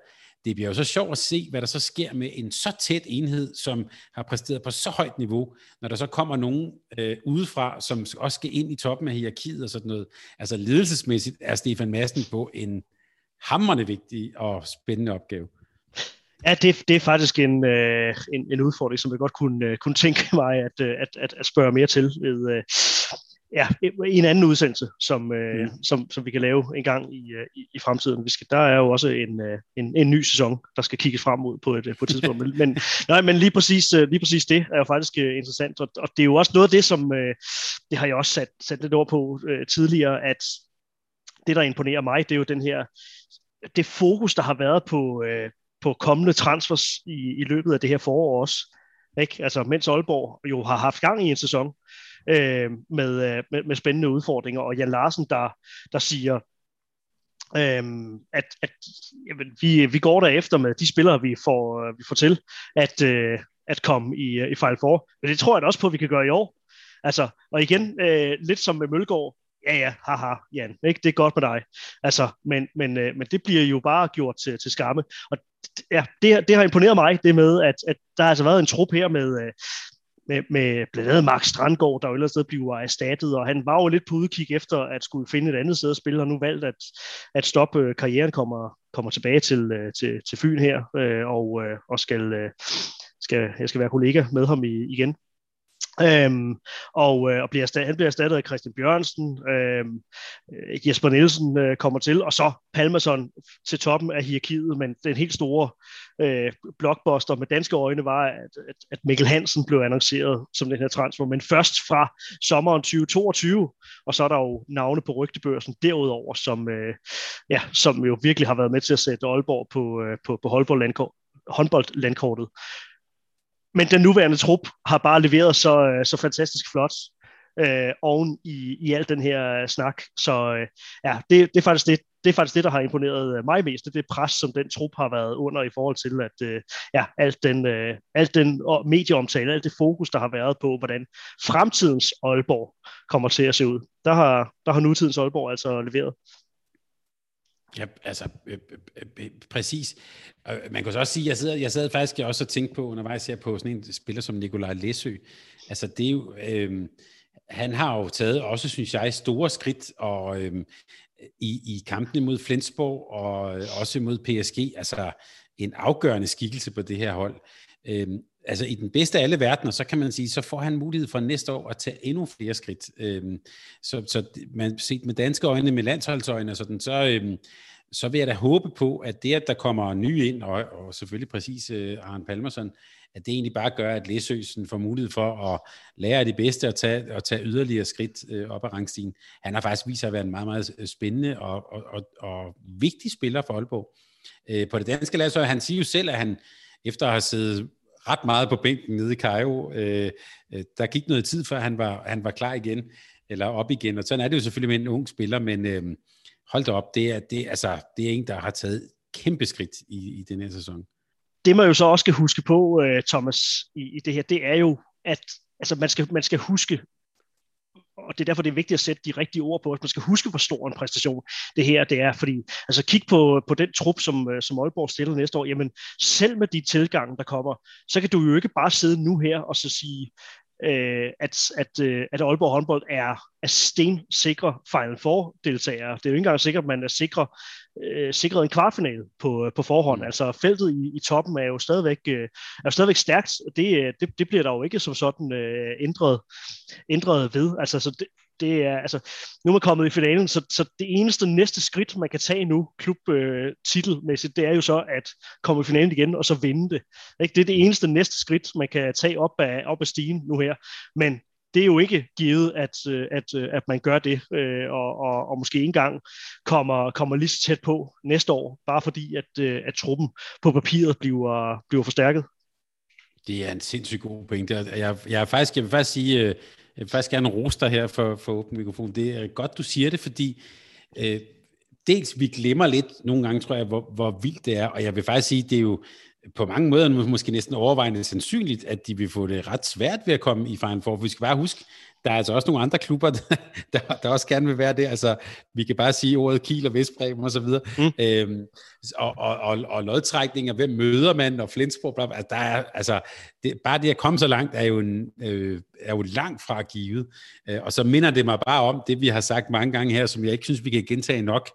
det bliver jo så sjovt at se, hvad der så sker med en så tæt enhed, som har præsteret på så højt niveau, når der så kommer nogen øh, udefra, som også skal ind i toppen af hierarkiet og sådan noget. Altså ledelsesmæssigt er Stefan Madsen på en hammerne vigtig og spændende opgave. Ja, det, det er faktisk en, øh, en, en udfordring, som jeg godt kunne, øh, kunne tænke mig at, øh, at, at, at spørge mere til ved, øh, ja, en anden udsendelse, som, øh, mm. som, som vi kan lave en gang i, øh, i, i fremtiden. Vi skal, der er jo også en, øh, en, en ny sæson, der skal kigges frem mod på et, på et tidspunkt. (laughs) men, men, nej, men lige præcis, lige præcis det er jo faktisk interessant, og, og det er jo også noget af det, som det har jeg også sat, sat lidt over på uh, tidligere, at det, der imponerer mig, det er jo den her, det fokus, der har været på, uh, på kommende transfers i, i løbet af det her forår også. Ikke? Altså, mens Aalborg jo har haft gang i en sæson, øh, med, øh, med, med spændende udfordringer. Og Jan Larsen, der, der siger, Øhm, at, at jamen, vi, vi går der efter med de spillere, vi får, øh, vi får til at, øh, at komme i, øh, i Final Four. Men det tror jeg da også på, at vi kan gøre i år. Altså, og igen, øh, lidt som med Mølgaard, ja ja, haha, Jan, ikke? det er godt med dig. Altså, men, men, øh, men det bliver jo bare gjort til, til skamme. Og ja, det, det har imponeret mig, det med, at, at der har altså været en trup her med, øh, med, med blandt andet Mark Strandgaard, der jo ellers bliver erstattet, og han var jo lidt på udkig efter at skulle finde et andet sted at spille, og nu valgt at, at stoppe øh, karrieren, kommer, kommer tilbage til, øh, til, til Fyn her, øh, og, og skal, skal, jeg skal være kollega med ham i, igen. Øhm, og, øh, og bliver erstattet, han bliver erstattet af Christian Bjørnsen, øhm, øh, Jesper Nielsen øh, kommer til, og så Palmason til toppen af hierarkiet, men den helt store øh, blockbuster med danske øjne var, at, at, at Mikkel Hansen blev annonceret som den her transfer, men først fra sommeren 2022, og så er der jo navne på rygtebørsen derudover, som, øh, ja, som jo virkelig har været med til at sætte Aalborg på, øh, på, på håndboldlandkortet. håndboldlandkortet. Men den nuværende trup har bare leveret så, øh, så fantastisk flot øh, oven i, i al den her øh, snak. Så øh, ja, det, det, er faktisk det, det er faktisk det, der har imponeret øh, mig mest. Det er det pres, som den trup har været under i forhold til, at øh, ja, alt den, øh, alt den medieomtale, alt det fokus, der har været på, hvordan fremtidens Aalborg kommer til at se ud. Der har, der har nutidens Aalborg altså leveret. Ja, altså øh, øh, øh, øh præcis. Øh, man kan så også sige, jeg sad, jeg sad faktisk jeg også og tænkte på, undervejs her på sådan en spiller som Nikolaj Læsø. Altså det er jo, øh, han har jo taget også, synes jeg, store skridt og, øh, i, i kampene mod Flensborg og øh, også mod PSG. Altså en afgørende skikkelse på det her hold. Øh, altså i den bedste af alle verdener, så kan man sige, så får han mulighed for næste år at tage endnu flere skridt. Øhm, så, så man set med danske øjne, med landsholdsøjne og sådan, så, øhm, så vil jeg da håbe på, at det, at der kommer nye ind, og, og selvfølgelig præcis øh, Arne Palmerson, at det egentlig bare gør, at Læsøsen får mulighed for at lære af det bedste og tage, og tage yderligere skridt øh, op ad rangstigen. Han har faktisk vist sig at være en meget, meget øh, spændende og, og, og, og vigtig spiller for Aalborg. Øh, på det danske land, så han siger jo selv, at han efter at have siddet ret meget på bænken nede i Cairo. Øh, øh, der gik noget tid, før han var, han var klar igen, eller op igen, og sådan er det jo selvfølgelig med en ung spiller, men øh, hold da op, det er, det, altså, det er en, der har taget kæmpe skridt i, i den her sæson. Det man jo så også skal huske på, øh, Thomas, i, i det her, det er jo, at altså, man, skal, man skal huske, og det er derfor, det er vigtigt at sætte de rigtige ord på, at man skal huske, hvor stor en præstation det her det er, fordi altså kig på, på den trup, som, øh, som Aalborg stiller næste år, jamen selv med de tilgange, der kommer, så kan du jo ikke bare sidde nu her og så sige, øh, at, at, øh, at Aalborg håndbold er, er stensikre Final Four deltagere. Det er jo ikke engang sikkert, at man er sikre, øh, sikret en kvartfinale på, på forhånd. Mm. Altså feltet i, i toppen er jo stadigvæk, øh, er jo stadigvæk stærkt. Det, det, det bliver der jo ikke som sådan øh, ændret, ændret ved. Altså, så det, det er, altså, nu er man kommet i finalen, så, så det eneste næste skridt, man kan tage nu, klubtitelmæssigt, øh, det er jo så at komme i finalen igen, og så vinde det. Ikke? Det er det eneste næste skridt, man kan tage op af, op af stigen nu her. Men det er jo ikke givet, at, øh, at, øh, at man gør det, øh, og, og, og måske ikke engang kommer, kommer lige så tæt på næste år, bare fordi, at, at truppen på papiret bliver, bliver forstærket. Det er en sindssygt god pointe. Jeg, jeg, er faktisk, jeg vil faktisk sige, jeg vil faktisk gerne rose dig her for, for åben mikrofon. Det er godt, du siger det, fordi øh, dels vi glemmer lidt nogle gange, tror jeg, hvor, hvor vildt det er, og jeg vil faktisk sige, det er jo på mange måder måske næsten overvejende sandsynligt, at de vil få det ret svært ved at komme i Final Four. Vi skal bare huske, der er altså også nogle andre klubber, (laughs) der, der også gerne vil være det. Altså, vi kan bare sige ordet Kiel og Vestbrem og så videre. Mm. Øhm, og, og, og, og lodtrækninger, hvem møder man, og Flensborg, bla, bla, altså, der er, altså, det, bare det at komme så langt, er jo, en, øh, er jo langt fra givet. Øh, og så minder det mig bare om det, vi har sagt mange gange her, som jeg ikke synes, vi kan gentage nok,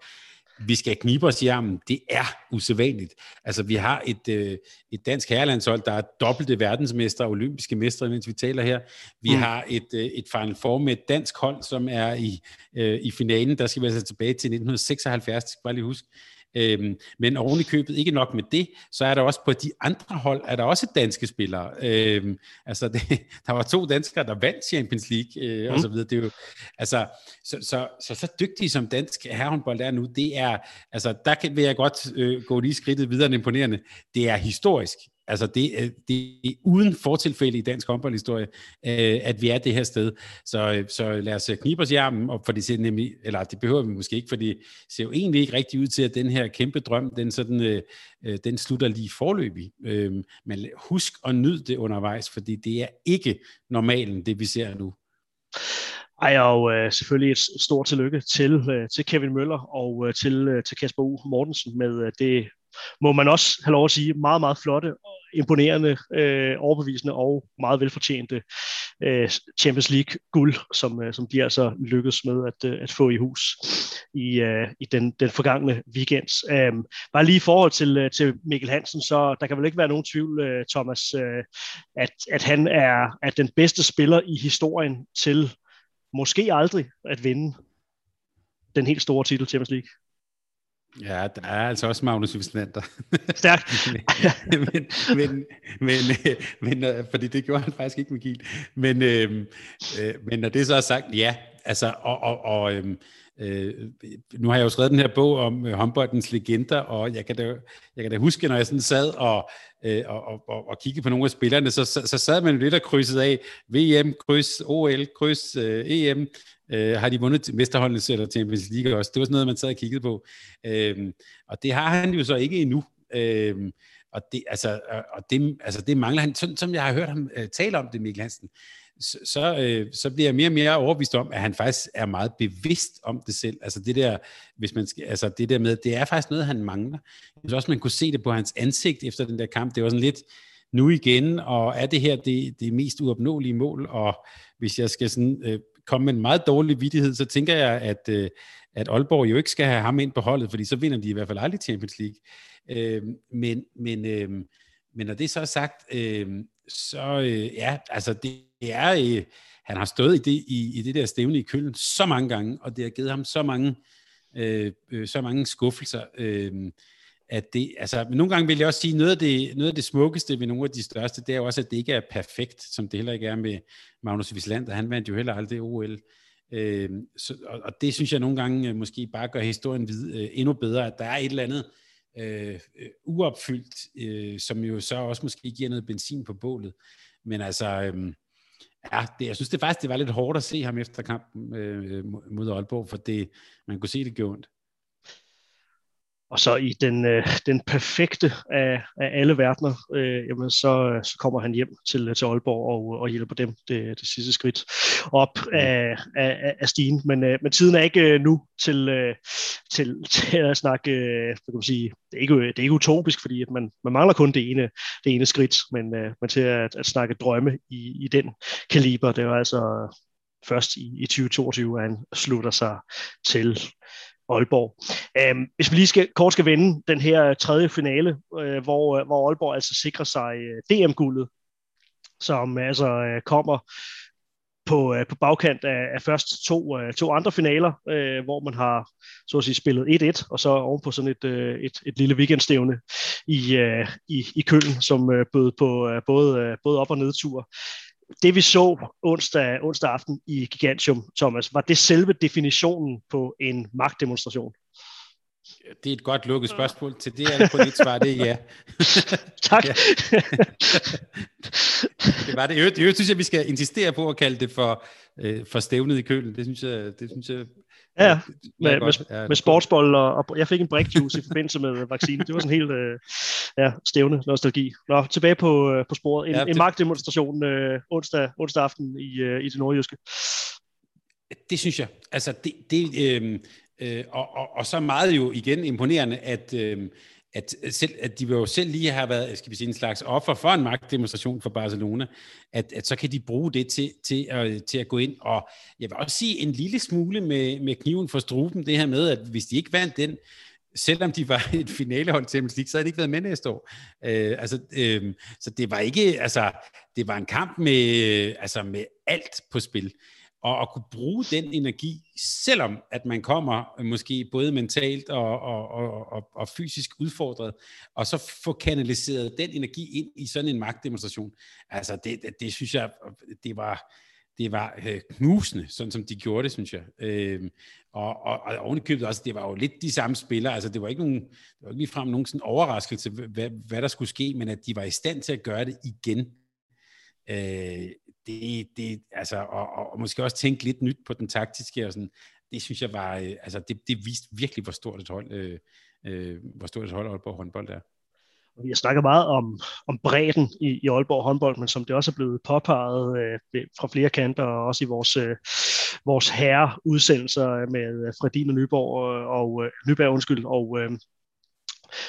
vi skal knibe os i armen, det er usædvanligt. Altså, vi har et, øh, et dansk herrelandshold, der er dobbelte verdensmester, olympiske mestre, mens vi taler her. Vi mm. har et, øh, et Final Four med et dansk hold, som er i, øh, i finalen. Der skal vi altså tilbage til 1976, skal bare lige huske. Øhm, men oven i købet, ikke nok med det, så er der også på de andre hold, er der også danske spillere. Øhm, altså, det, (laughs) der var to danskere, der vandt Champions League, øh, mm. og så videre. Det er jo, altså, så, så, så, så dygtige som dansk herrehåndbold er nu, det er, altså, der kan, vil jeg godt øh, gå lige skridtet videre end imponerende. Det er historisk. Altså det, øh, det er uden fortilfælde i dansk håndboldhistorie, øh, at vi er det her sted. Så, øh, så lad os øh, knibe os i armen, og for det ser nemlig, eller det behøver vi måske ikke, for det ser jo egentlig ikke rigtig ud til, at den her kæmpe drøm, den, sådan, øh, den slutter lige forløbig. Øhm, men husk at nyde det undervejs, fordi det er ikke normalen, det vi ser nu. Ej, og øh, selvfølgelig et stort tillykke til, øh, til Kevin Møller og øh, til, øh, til Kasper U. Mortensen med øh, det må man også have lov at sige, meget, meget flotte, imponerende, øh, overbevisende og meget velfortjente øh, Champions League guld, som, øh, som de altså lykkedes med at, øh, at få i hus i, øh, i den, den forgangne weekend. Øh, bare lige i forhold til, øh, til Mikkel Hansen, så der kan vel ikke være nogen tvivl, øh, Thomas, øh, at, at han er at den bedste spiller i historien til måske aldrig at vinde den helt store titel Champions League. Ja, der er altså også Magnus Wislander. (laughs) Stærkt. (laughs) men, men, men, men, øh, fordi det gjorde han faktisk ikke med Kiel. Men, øh, øh, men når det så er sagt, ja, altså, og, og, og øh, Øh, nu har jeg jo skrevet den her bog om øh, håndboldens legender, og jeg kan da, jeg kan da huske, når jeg sådan sad og, øh, og, og, og kiggede på nogle af spillerne, så, så, så sad man lidt og krydsede af VM, kryds, OL, kryds, øh, EM, øh, har de vundet mesterholdenes eller Champions League også. Det var sådan noget, man sad og kiggede på. Øh, og det har han jo så ikke endnu. Øh, og det, altså, og det, altså, det mangler han, sådan som jeg har hørt ham øh, tale om det, Mikkel Hansen, så, så, øh, så bliver jeg mere og mere overbevist om, at han faktisk er meget bevidst om det selv. Altså det der, hvis man skal, altså det der med, det er faktisk noget, han mangler. Jeg synes også, man kunne se det på hans ansigt efter den der kamp. Det var sådan lidt, nu igen, og er det her det, det mest uopnåelige mål? Og hvis jeg skal sådan, øh, komme med en meget dårlig vidighed, så tænker jeg, at, øh, at Aalborg jo ikke skal have ham ind på holdet, fordi så vinder de i hvert fald aldrig Champions League. Øh, men, men, øh, men når det så er sagt, øh, så øh, ja, altså det er, øh, han har stået i det, i, i det der stævne i Køln så mange gange, og det har givet ham så mange, øh, øh, så mange skuffelser, øh, at det, altså, men nogle gange vil jeg også sige, noget af, det, noget af det smukkeste ved nogle af de største, det er jo også, at det ikke er perfekt, som det heller ikke er med Magnus Wislander, han vandt jo heller aldrig OL, øh, så, og, og det synes jeg nogle gange øh, måske bare gør historien vid, øh, endnu bedre, at der er et eller andet, øh, øh uopfyldt, øh, som jo så også måske giver noget benzin på bålet. Men altså, øh, ja, det, jeg synes det faktisk, det var lidt hårdt at se ham efter kampen øh, mod Aalborg, for det, man kunne se, det gjorde ondt. Og så i den, øh, den perfekte af, af alle verdener, øh, jamen så, så kommer han hjem til, til Aalborg og, og hjælper dem det, det sidste skridt op af, af, af stigen. Men, øh, men tiden er ikke øh, nu til, øh, til, til at snakke, øh, kan man sige, det er ikke, det er ikke utopisk, fordi at man, man mangler kun det ene, det ene skridt, men, øh, men til at, at snakke drømme i, i den kaliber, det er altså først i, i 2022, at han slutter sig til Aalborg. Øhm, hvis vi lige skal, kort skal vende den her øh, tredje finale, øh, hvor, øh, hvor Aalborg altså sikrer sig øh, DM-guldet, som altså kommer på, på bagkant af, af først to, to andre finaler, øh, hvor man har så at sige spillet 1-1, og så ovenpå sådan et, et, et lille weekendstævne i, øh, i, i Køln, som øh, bød på øh, både, øh, både op- og nedtur det vi så onsdag, onsdag aften i Gigantium, Thomas, var det selve definitionen på en magtdemonstration? Det er et godt lukket spørgsmål. Til det er det på dit svar, det er ja. (laughs) tak. (laughs) det var det. Jeg, jeg synes, at vi skal insistere på at kalde det for, øh, for stævnet i kølen. Det synes jeg, det synes jeg Ja, med, med, ja, med sportsbold, og, og jeg fik en brikjuice i forbindelse med vaccinen. Det var sådan helt øh, ja, stævne nostalgi. Nå, tilbage på, øh, på sporet. En, ja, det... en magtdemonstration øh, onsdag, onsdag aften i, øh, i det nordjyske. Det synes jeg. Altså, det, det, øh, øh, og, og, og så meget jo igen imponerende, at, øh, at, selv, at de vil jo selv lige have været, skal vi sige, en slags offer for en magtdemonstration for Barcelona, at, at så kan de bruge det til, til, at, til at gå ind, og jeg vil også sige en lille smule med, med kniven for struben, det her med, at hvis de ikke vandt den, selvom de var et finalehold til Champions League, så havde de ikke været med næste år. Øh, altså, øh, så det var ikke, altså, det var en kamp med, øh, altså, med alt på spil og at kunne bruge den energi, selvom at man kommer øh, måske både mentalt og, og, og, og, og fysisk udfordret, og så få kanaliseret den energi ind i sådan en magtdemonstration. Altså det, det, det synes jeg, det var, det var øh, knusende, sådan som de gjorde det, synes jeg. Øh, og, og, og ovenikøbet også, det var jo lidt de samme spillere, altså det var ikke, nogen, det var ikke ligefrem nogen sådan overraskelse, hvad, hvad der skulle ske, men at de var i stand til at gøre det igen. Øh, det, det, altså, og, og, og måske også tænke lidt nyt på den taktiske, og sådan, det synes jeg var, øh, altså det, det viste virkelig, hvor stort et hold, øh, øh, hvor stort et hold Aalborg håndbold er. Vi har snakket meget om, om bredden i, i Aalborg håndbold, men som det også er blevet påpeget øh, fra flere kanter, og også i vores, øh, vores herreudsendelser med øh, Fredin og Nyborg, og, og øh, Nyberg, undskyld, og, øh,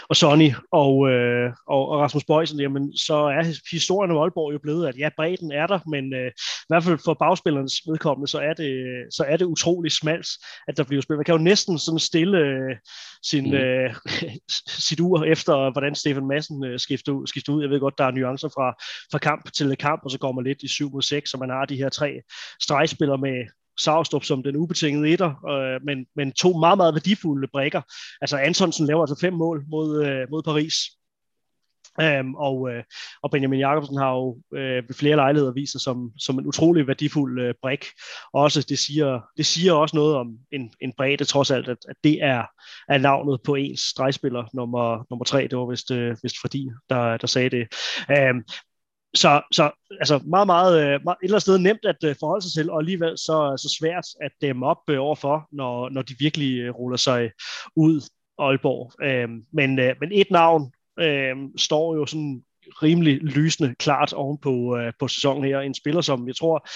og Sonny og, øh, og, og Rasmus Bøjsen, jamen så er historien om Aalborg jo blevet, at ja, bredden er der, men øh, i hvert fald for bagspillernes vedkommende, så er det, så er det utrolig smalt, at der bliver spillet. Man kan jo næsten sådan stille øh, sin, mm. øh, (laughs) sit ur efter, hvordan Stefan Madsen øh, skifter, ud, skifter ud. Jeg ved godt, der er nuancer fra, fra kamp til kamp, og så går man lidt i 7 mod 6, og man har de her tre stregspillere med, Savstrup som den ubetingede etter, øh, men, men to meget, meget værdifulde brækker. Altså Antonsen laver altså fem mål mod, øh, mod Paris, Um, og, øh, og Benjamin Jakobsen har jo øh, ved flere lejligheder vist sig som, som en utrolig værdifuld øh, brik. Også det siger, det siger også noget om en, en bredde trods alt, at, at det er, er navnet på ens stregspiller nummer, nummer tre. Det var vist, øh, vist fordi, der, der sagde det. Um, så, så altså meget, meget, øh, meget, et eller andet sted nemt at øh, forholde sig til, og alligevel så, så svært at dæmme op øh, overfor, når, når de virkelig ruller sig ud Aalborg. Uh, men, uh, men et navn øhm, står jo sådan rimelig lysende klart oven på, på sæsonen her. En spiller, som jeg tror,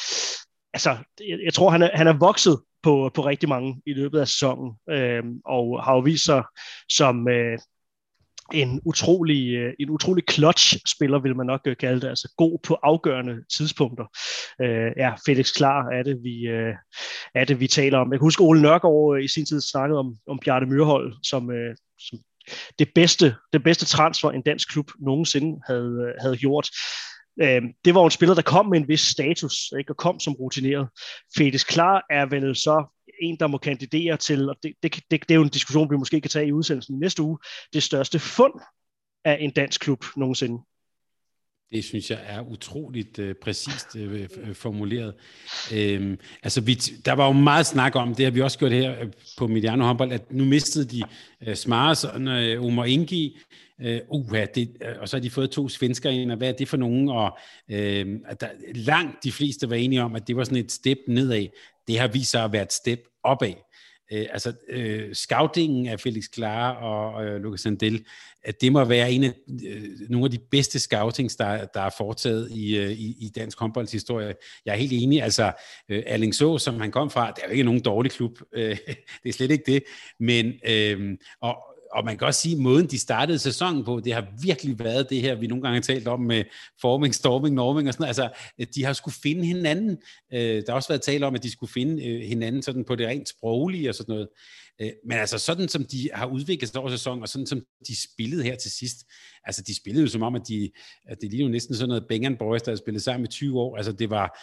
altså, jeg, jeg tror, han er, han er vokset på, på rigtig mange i løbet af sæsonen, øh, og har jo vist sig som, øh, en utrolig, øh, en utrolig clutch-spiller, vil man nok øh, kalde det, altså god på afgørende tidspunkter. Øh, ja, Felix Klar er det, vi, øh, er det, vi taler om. Jeg kan huske, Ole Nørgaard i sin tid snakkede om, om Bjarte Myrhold, som, som det bedste, det bedste transfer, en dansk klub nogensinde havde, havde gjort. Øh, det var en spiller, der kom med en vis status, ikke? og kom som rutineret. Felix Klar er vel så en, der må kandidere til, og det, det, det, det er jo en diskussion, vi måske kan tage i udsendelsen næste uge, det største fund af en dansk klub nogensinde. Det synes jeg er utroligt øh, præcist øh, øh, øh formuleret. Øhm, altså vi, der var jo meget snak om, det har vi også gjort her øh, på Mediano håndbold, at nu mistede de øh, Smars og øh, Omar Ingi, øh, uh, det, øh, og så har de fået to svensker ind, og hvad er det for nogen? Og øh, at der, langt de fleste var enige om, at det var sådan et step nedad det har vist sig at være et step opad. Øh, altså, øh, scoutingen af Felix Klar og øh, Lucas Sandel, at det må være en af øh, nogle af de bedste scoutings, der, der er foretaget i, øh, i, i dansk håndboldshistorie. Jeg er helt enig, altså øh, Erlingså, som han kom fra, det er jo ikke nogen dårlig klub, øh, (laughs) det er slet ikke det, men øh, og, og man kan også sige, at måden, de startede sæsonen på, det har virkelig været det her, vi nogle gange har talt om med forming, storming, norming og sådan noget. Altså, de har skulle finde hinanden. Øh, der har også været tale om, at de skulle finde øh, hinanden sådan på det rent sproglige og sådan noget. Øh, men altså sådan som de har udviklet sig over sæsonen, og sådan som de spillede her til sidst, altså de spillede jo som om, at, de, at det lige næsten sådan noget Bang Boys, der havde spillet sammen i 20 år, altså det var,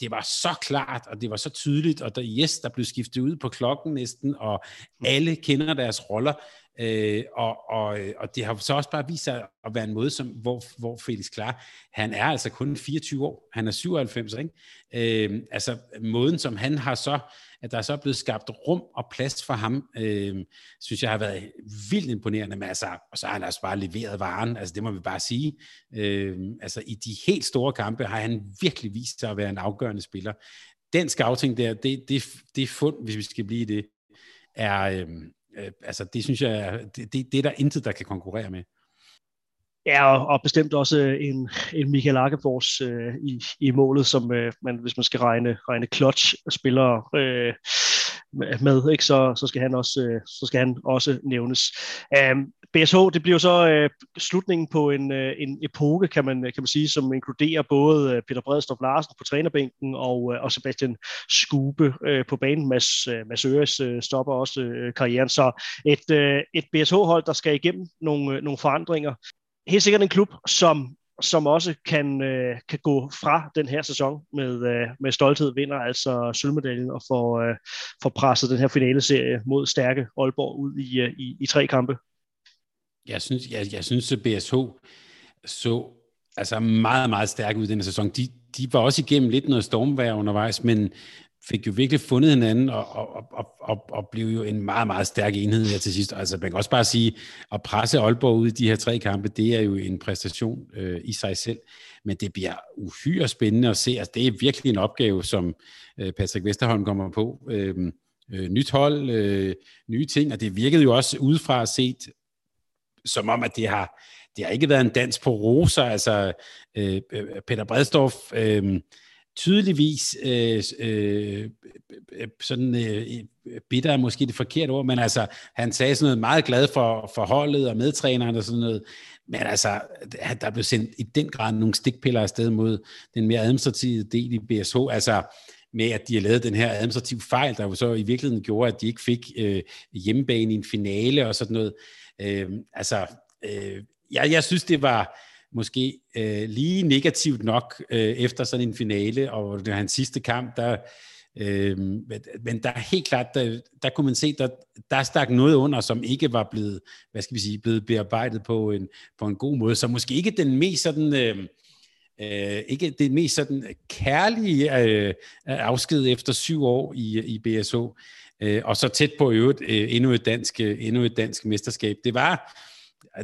det var så klart, og det var så tydeligt, og der, yes, der blev skiftet ud på klokken næsten, og alle kender deres roller, Øh, og, og, øh, og det har så også bare vist sig at være en måde, som, hvor, hvor Felix Klar, han er altså kun 24 år, han er 97, ikke? Øh, altså måden, som han har så, at der er så blevet skabt rum og plads for ham, øh, synes jeg har været vildt imponerende, men altså, og så har han også bare leveret varen, altså det må vi bare sige. Øh, altså i de helt store kampe har han virkelig vist sig at være en afgørende spiller. Den scouting der, det, det, det fund, hvis vi skal blive det, er, øh, øh, altså det synes jeg, det, det, det er der intet, der kan konkurrere med. Ja, og, og bestemt også øh, en, en Michael Arkefors øh, i, i målet, som øh, man, hvis man skal regne, regne clutch-spillere øh, med, ikke, så, så, skal han også, øh, så skal han også nævnes. Øhm, um, BSH, det bliver så øh, slutningen på en, øh, en epoke, kan man, kan man sige, som inkluderer både øh, Peter Bredstrup Larsen på trænerbænken og, øh, og Sebastian Skube øh, på banen. Mads, øh, Mads Øres øh, stopper også øh, karrieren. Så et, øh, et BSH-hold, der skal igennem nogle, øh, nogle forandringer. Helt sikkert en klub, som som også kan, øh, kan gå fra den her sæson med, øh, med stolthed, vinder altså sølvmedaljen og får, øh, får presset den her finaleserie mod stærke Aalborg ud i, øh, i, i tre kampe. Jeg synes, jeg, jeg synes at BSH så altså meget, meget stærk ud i den sæson. De, de var også igennem lidt noget stormvejr undervejs, men fik jo virkelig fundet hinanden og, og, og, og, og blev jo en meget, meget stærk enhed her til sidst. Altså man kan også bare sige, at presse Aalborg ud i de her tre kampe, det er jo en præstation øh, i sig selv, men det bliver uhyre spændende at se. Altså det er virkelig en opgave, som øh, Patrick Vesterholm kommer på. Øh, øh, nyt hold, øh, nye ting, og det virkede jo også udefra set som om, at det har, det har ikke været en dans på roser. Altså, øh, øh Peter Bredstorff øh, tydeligvis øh, øh, sådan øh, bitter er måske det forkerte ord, men altså, han sagde sådan noget meget glad for, for holdet og medtræneren og sådan noget. Men altså, der blev sendt i den grad nogle stikpiller afsted mod den mere administrative del i BSH. Altså, med at de har lavet den her administrative fejl, der jo så i virkeligheden gjorde, at de ikke fik øh, hjemmebane i en finale og sådan noget. Øh, altså, øh, jeg, jeg synes, det var måske øh, lige negativt nok øh, efter sådan en finale, og det var hans sidste kamp, der, øh, men der er helt klart, der, der kunne man se, der, der stak noget under, som ikke var blevet, hvad skal vi sige, blevet bearbejdet på en, på en god måde, så måske ikke den mest sådan... Øh, øh, ikke det mest sådan kærlige øh, afsked efter syv år i, i BSO, øh, og så tæt på øvrigt øh, endnu, et dansk, øh, endnu et dansk mesterskab. Det var,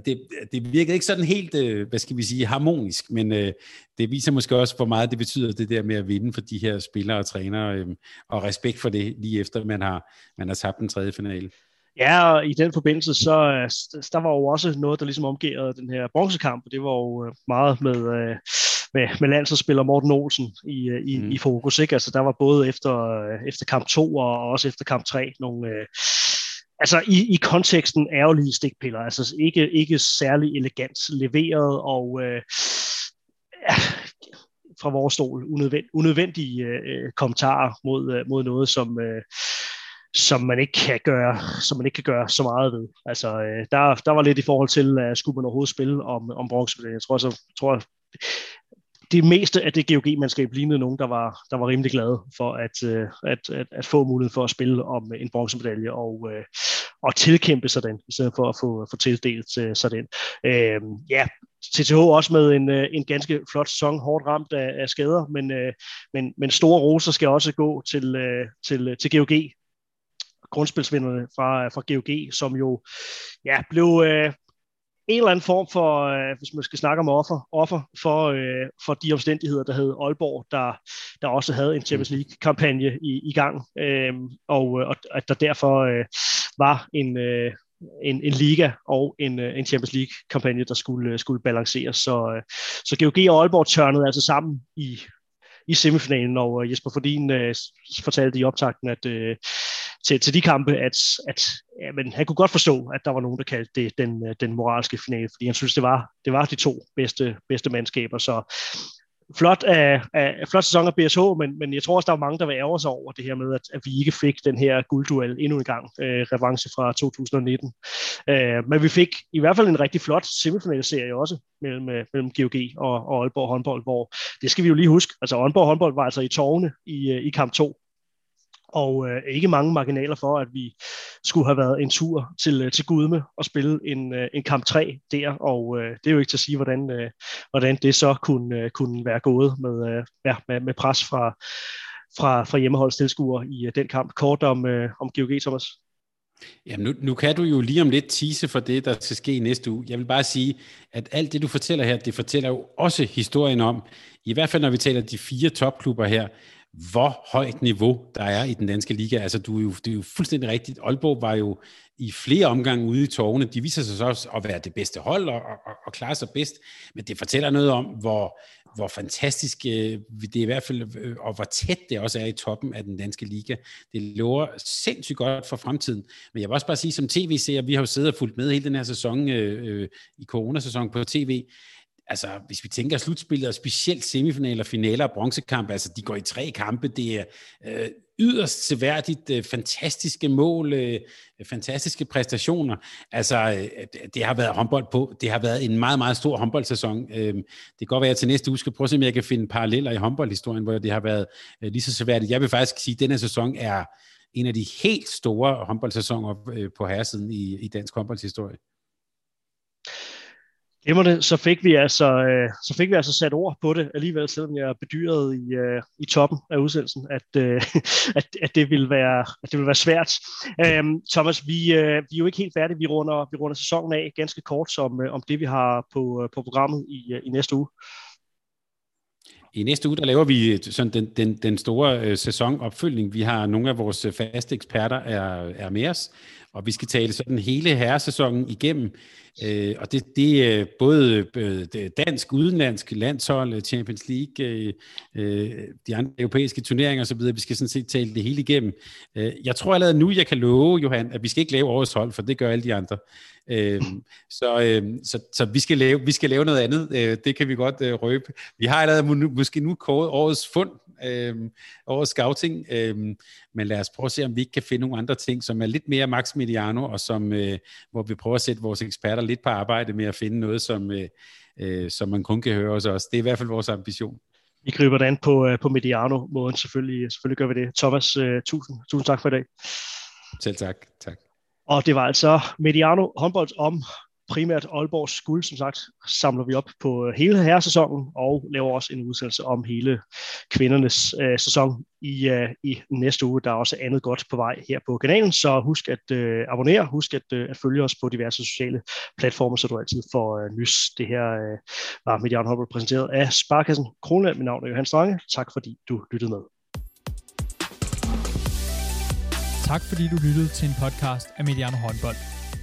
det, det virkede ikke sådan helt, øh, hvad skal vi sige, harmonisk, men øh, det viser måske også, hvor meget det betyder, det der med at vinde for de her spillere og trænere, øh, og respekt for det, lige efter man har, man har tabt den tredje finale. Ja, og i den forbindelse, så der var jo også noget, der ligesom omgærede den her bronzekamp, og det var jo meget med, med, med landsholdsspiller Morten Olsen i, i, mm. i fokus. Ikke? Altså, der var både efter, efter kamp 2 og også efter kamp 3 nogle, altså i, i konteksten ærgerlige stikpiller, altså ikke, ikke særlig elegant leveret, og øh, ja, fra vores stol unødvend, unødvendige øh, kommentarer mod, øh, mod noget, som, øh, som man ikke kan gøre, som man ikke kan gøre så meget ved. Altså, øh, der, der var lidt i forhold til, at skulle man overhovedet spille om, om bronzemedaljen. Jeg tror, så, tror det meste af det GOG-mandskab lignede nogen, der var, der var rimelig glade for at, øh, at, at, at få mulighed for at spille om en bronzemedalje og, øh, og tilkæmpe sig den, i stedet for at få, få tildelt øh, sig den. Øh, ja, TTH også med en, øh, en ganske flot sæson, hårdt ramt af, af skader, men, øh, men, men store roser skal også gå til, øh, til, til GOG, grundspilsvinderne fra, fra GOG, som jo ja, blev, øh, en eller anden form for, øh, hvis man skal snakke om offer, offer for, øh, for de omstændigheder, der hed Aalborg, der, der også havde en Champions League-kampagne i, i gang, øh, og, og at der derfor øh, var en, øh, en, en liga og en, øh, en Champions League-kampagne, der skulle, øh, skulle balanceres. Så, øh, så GOG og Aalborg tørnede altså sammen i, i semifinalen, og øh, Jesper Fordin øh, fortalte i optakten, at øh, til, til de kampe, at, at ja, men han kunne godt forstå, at der var nogen, der kaldte det den, øh, den moralske finale, fordi han synes, det var, det var de to bedste, bedste mandskaber. Så flot, af, af, flot sæson af BSH, men, men jeg tror også, der var mange, der var ærger sig over det her med, at, at vi ikke fik den her guldduel endnu en gang, øh, revanche fra 2019. Øh, men vi fik i hvert fald en rigtig flot semifinalserie også mellem, øh, mellem GOG og, og Aalborg håndbold, hvor det skal vi jo lige huske, altså Aalborg håndbold var altså i tårne i, øh, i kamp 2, og øh, ikke mange marginaler for, at vi skulle have været en tur til, øh, til Gudme og spille en, øh, en kamp 3 der, og øh, det er jo ikke til at sige, hvordan, øh, hvordan det så kunne, øh, kunne være gået med, øh, ja, med, med pres fra, fra, fra hjemmeholdstilskuere i øh, den kamp. Kort om, øh, om GOG, Thomas. Jamen nu, nu kan du jo lige om lidt tease for det, der skal ske i næste uge. Jeg vil bare sige, at alt det, du fortæller her, det fortæller jo også historien om, i hvert fald når vi taler de fire topklubber her, hvor højt niveau der er i den danske liga. Altså, du er jo, det er jo fuldstændig rigtigt. Aalborg var jo i flere omgange ude i tårne. De viser sig så også at være det bedste hold og, og, og klare sig bedst. Men det fortæller noget om, hvor, hvor fantastisk øh, det er i hvert fald, øh, og hvor tæt det også er i toppen af den danske liga. Det lover sindssygt godt for fremtiden. Men jeg vil også bare sige, som tv-seer, vi har jo siddet og fulgt med hele den her sæson, øh, øh, i coronasæsonen på tv, altså hvis vi tænker slutspillet, og specielt semifinaler, finaler og bronzekamp, altså de går i tre kampe, det er øh, yderst seværdigt, øh, fantastiske mål, øh, fantastiske præstationer. Altså øh, det har været håndbold på, det har været en meget, meget stor håndboldsæson. Øh, det kan godt være, at jeg til næste uge skal prøve at se, om jeg kan finde paralleller i håndboldhistorien, hvor det har været øh, lige så seværdigt. Jeg vil faktisk sige, at denne sæson er en af de helt store håndboldsæsoner øh, på herresiden i, i dansk håndboldshistorie. Glimrende, så fik vi altså øh, så fik vi altså sat ord på det alligevel, selvom jeg bedyrede i, øh, i toppen af udsendelsen, at, øh, (laughs) at, at, det ville være, at det ville være svært. Øhm, Thomas, vi, øh, vi er jo ikke helt færdige. Vi runder, vi runder sæsonen af ganske kort som, øh, om det, vi har på, øh, på programmet i, øh, i næste uge. I næste uge, der laver vi sådan den, den, den store øh, sæsonopfølgning. Vi har nogle af vores faste eksperter er, er med os, og vi skal tale sådan hele herresæsonen igennem. Øh, og det, det er både øh, dansk, udenlandsk, landshold, øh, Champions League, øh, øh, de andre europæiske turneringer osv. Vi skal sådan set tale det hele igennem. Øh, jeg tror allerede nu, jeg kan love, Johan, at vi skal ikke lave årets hold, for det gør alle de andre. Øh, så, øh, så, så vi, skal lave, vi skal lave noget andet. Øh, det kan vi godt øh, røbe. Vi har allerede måske nu kåret årets fund, øh, årets scouting, øh, men lad os prøve at se, om vi ikke kan finde nogle andre ting, som er lidt mere Max Mediano, og som, øh, hvor vi prøver at sætte vores eksperter lidt på arbejde med at finde noget, som, øh, øh, som man kun kan høre hos os. Det er i hvert fald vores ambition. Vi griber det an på, øh, på Mediano-måden, selvfølgelig, selvfølgelig gør vi det. Thomas, øh, tusind, tusind tak for i dag. Selv tak. tak. Og det var altså Mediano håndbold om primært Aalborgs guld, som sagt, samler vi op på øh, hele herresæsonen og laver også en udsendelse om hele kvindernes øh, sæson i, øh, i næste uge. Der er også andet godt på vej her på kanalen, så husk at øh, abonnere, husk at, øh, at følge os på diverse sociale platforme, så du altid får øh, nys. Det her øh, var Median Hopper præsenteret af Sparkassen Kronland. Mit navn er Johan Strange. Tak fordi du lyttede med. Tak fordi du lyttede til en podcast af Mediano Håndbold.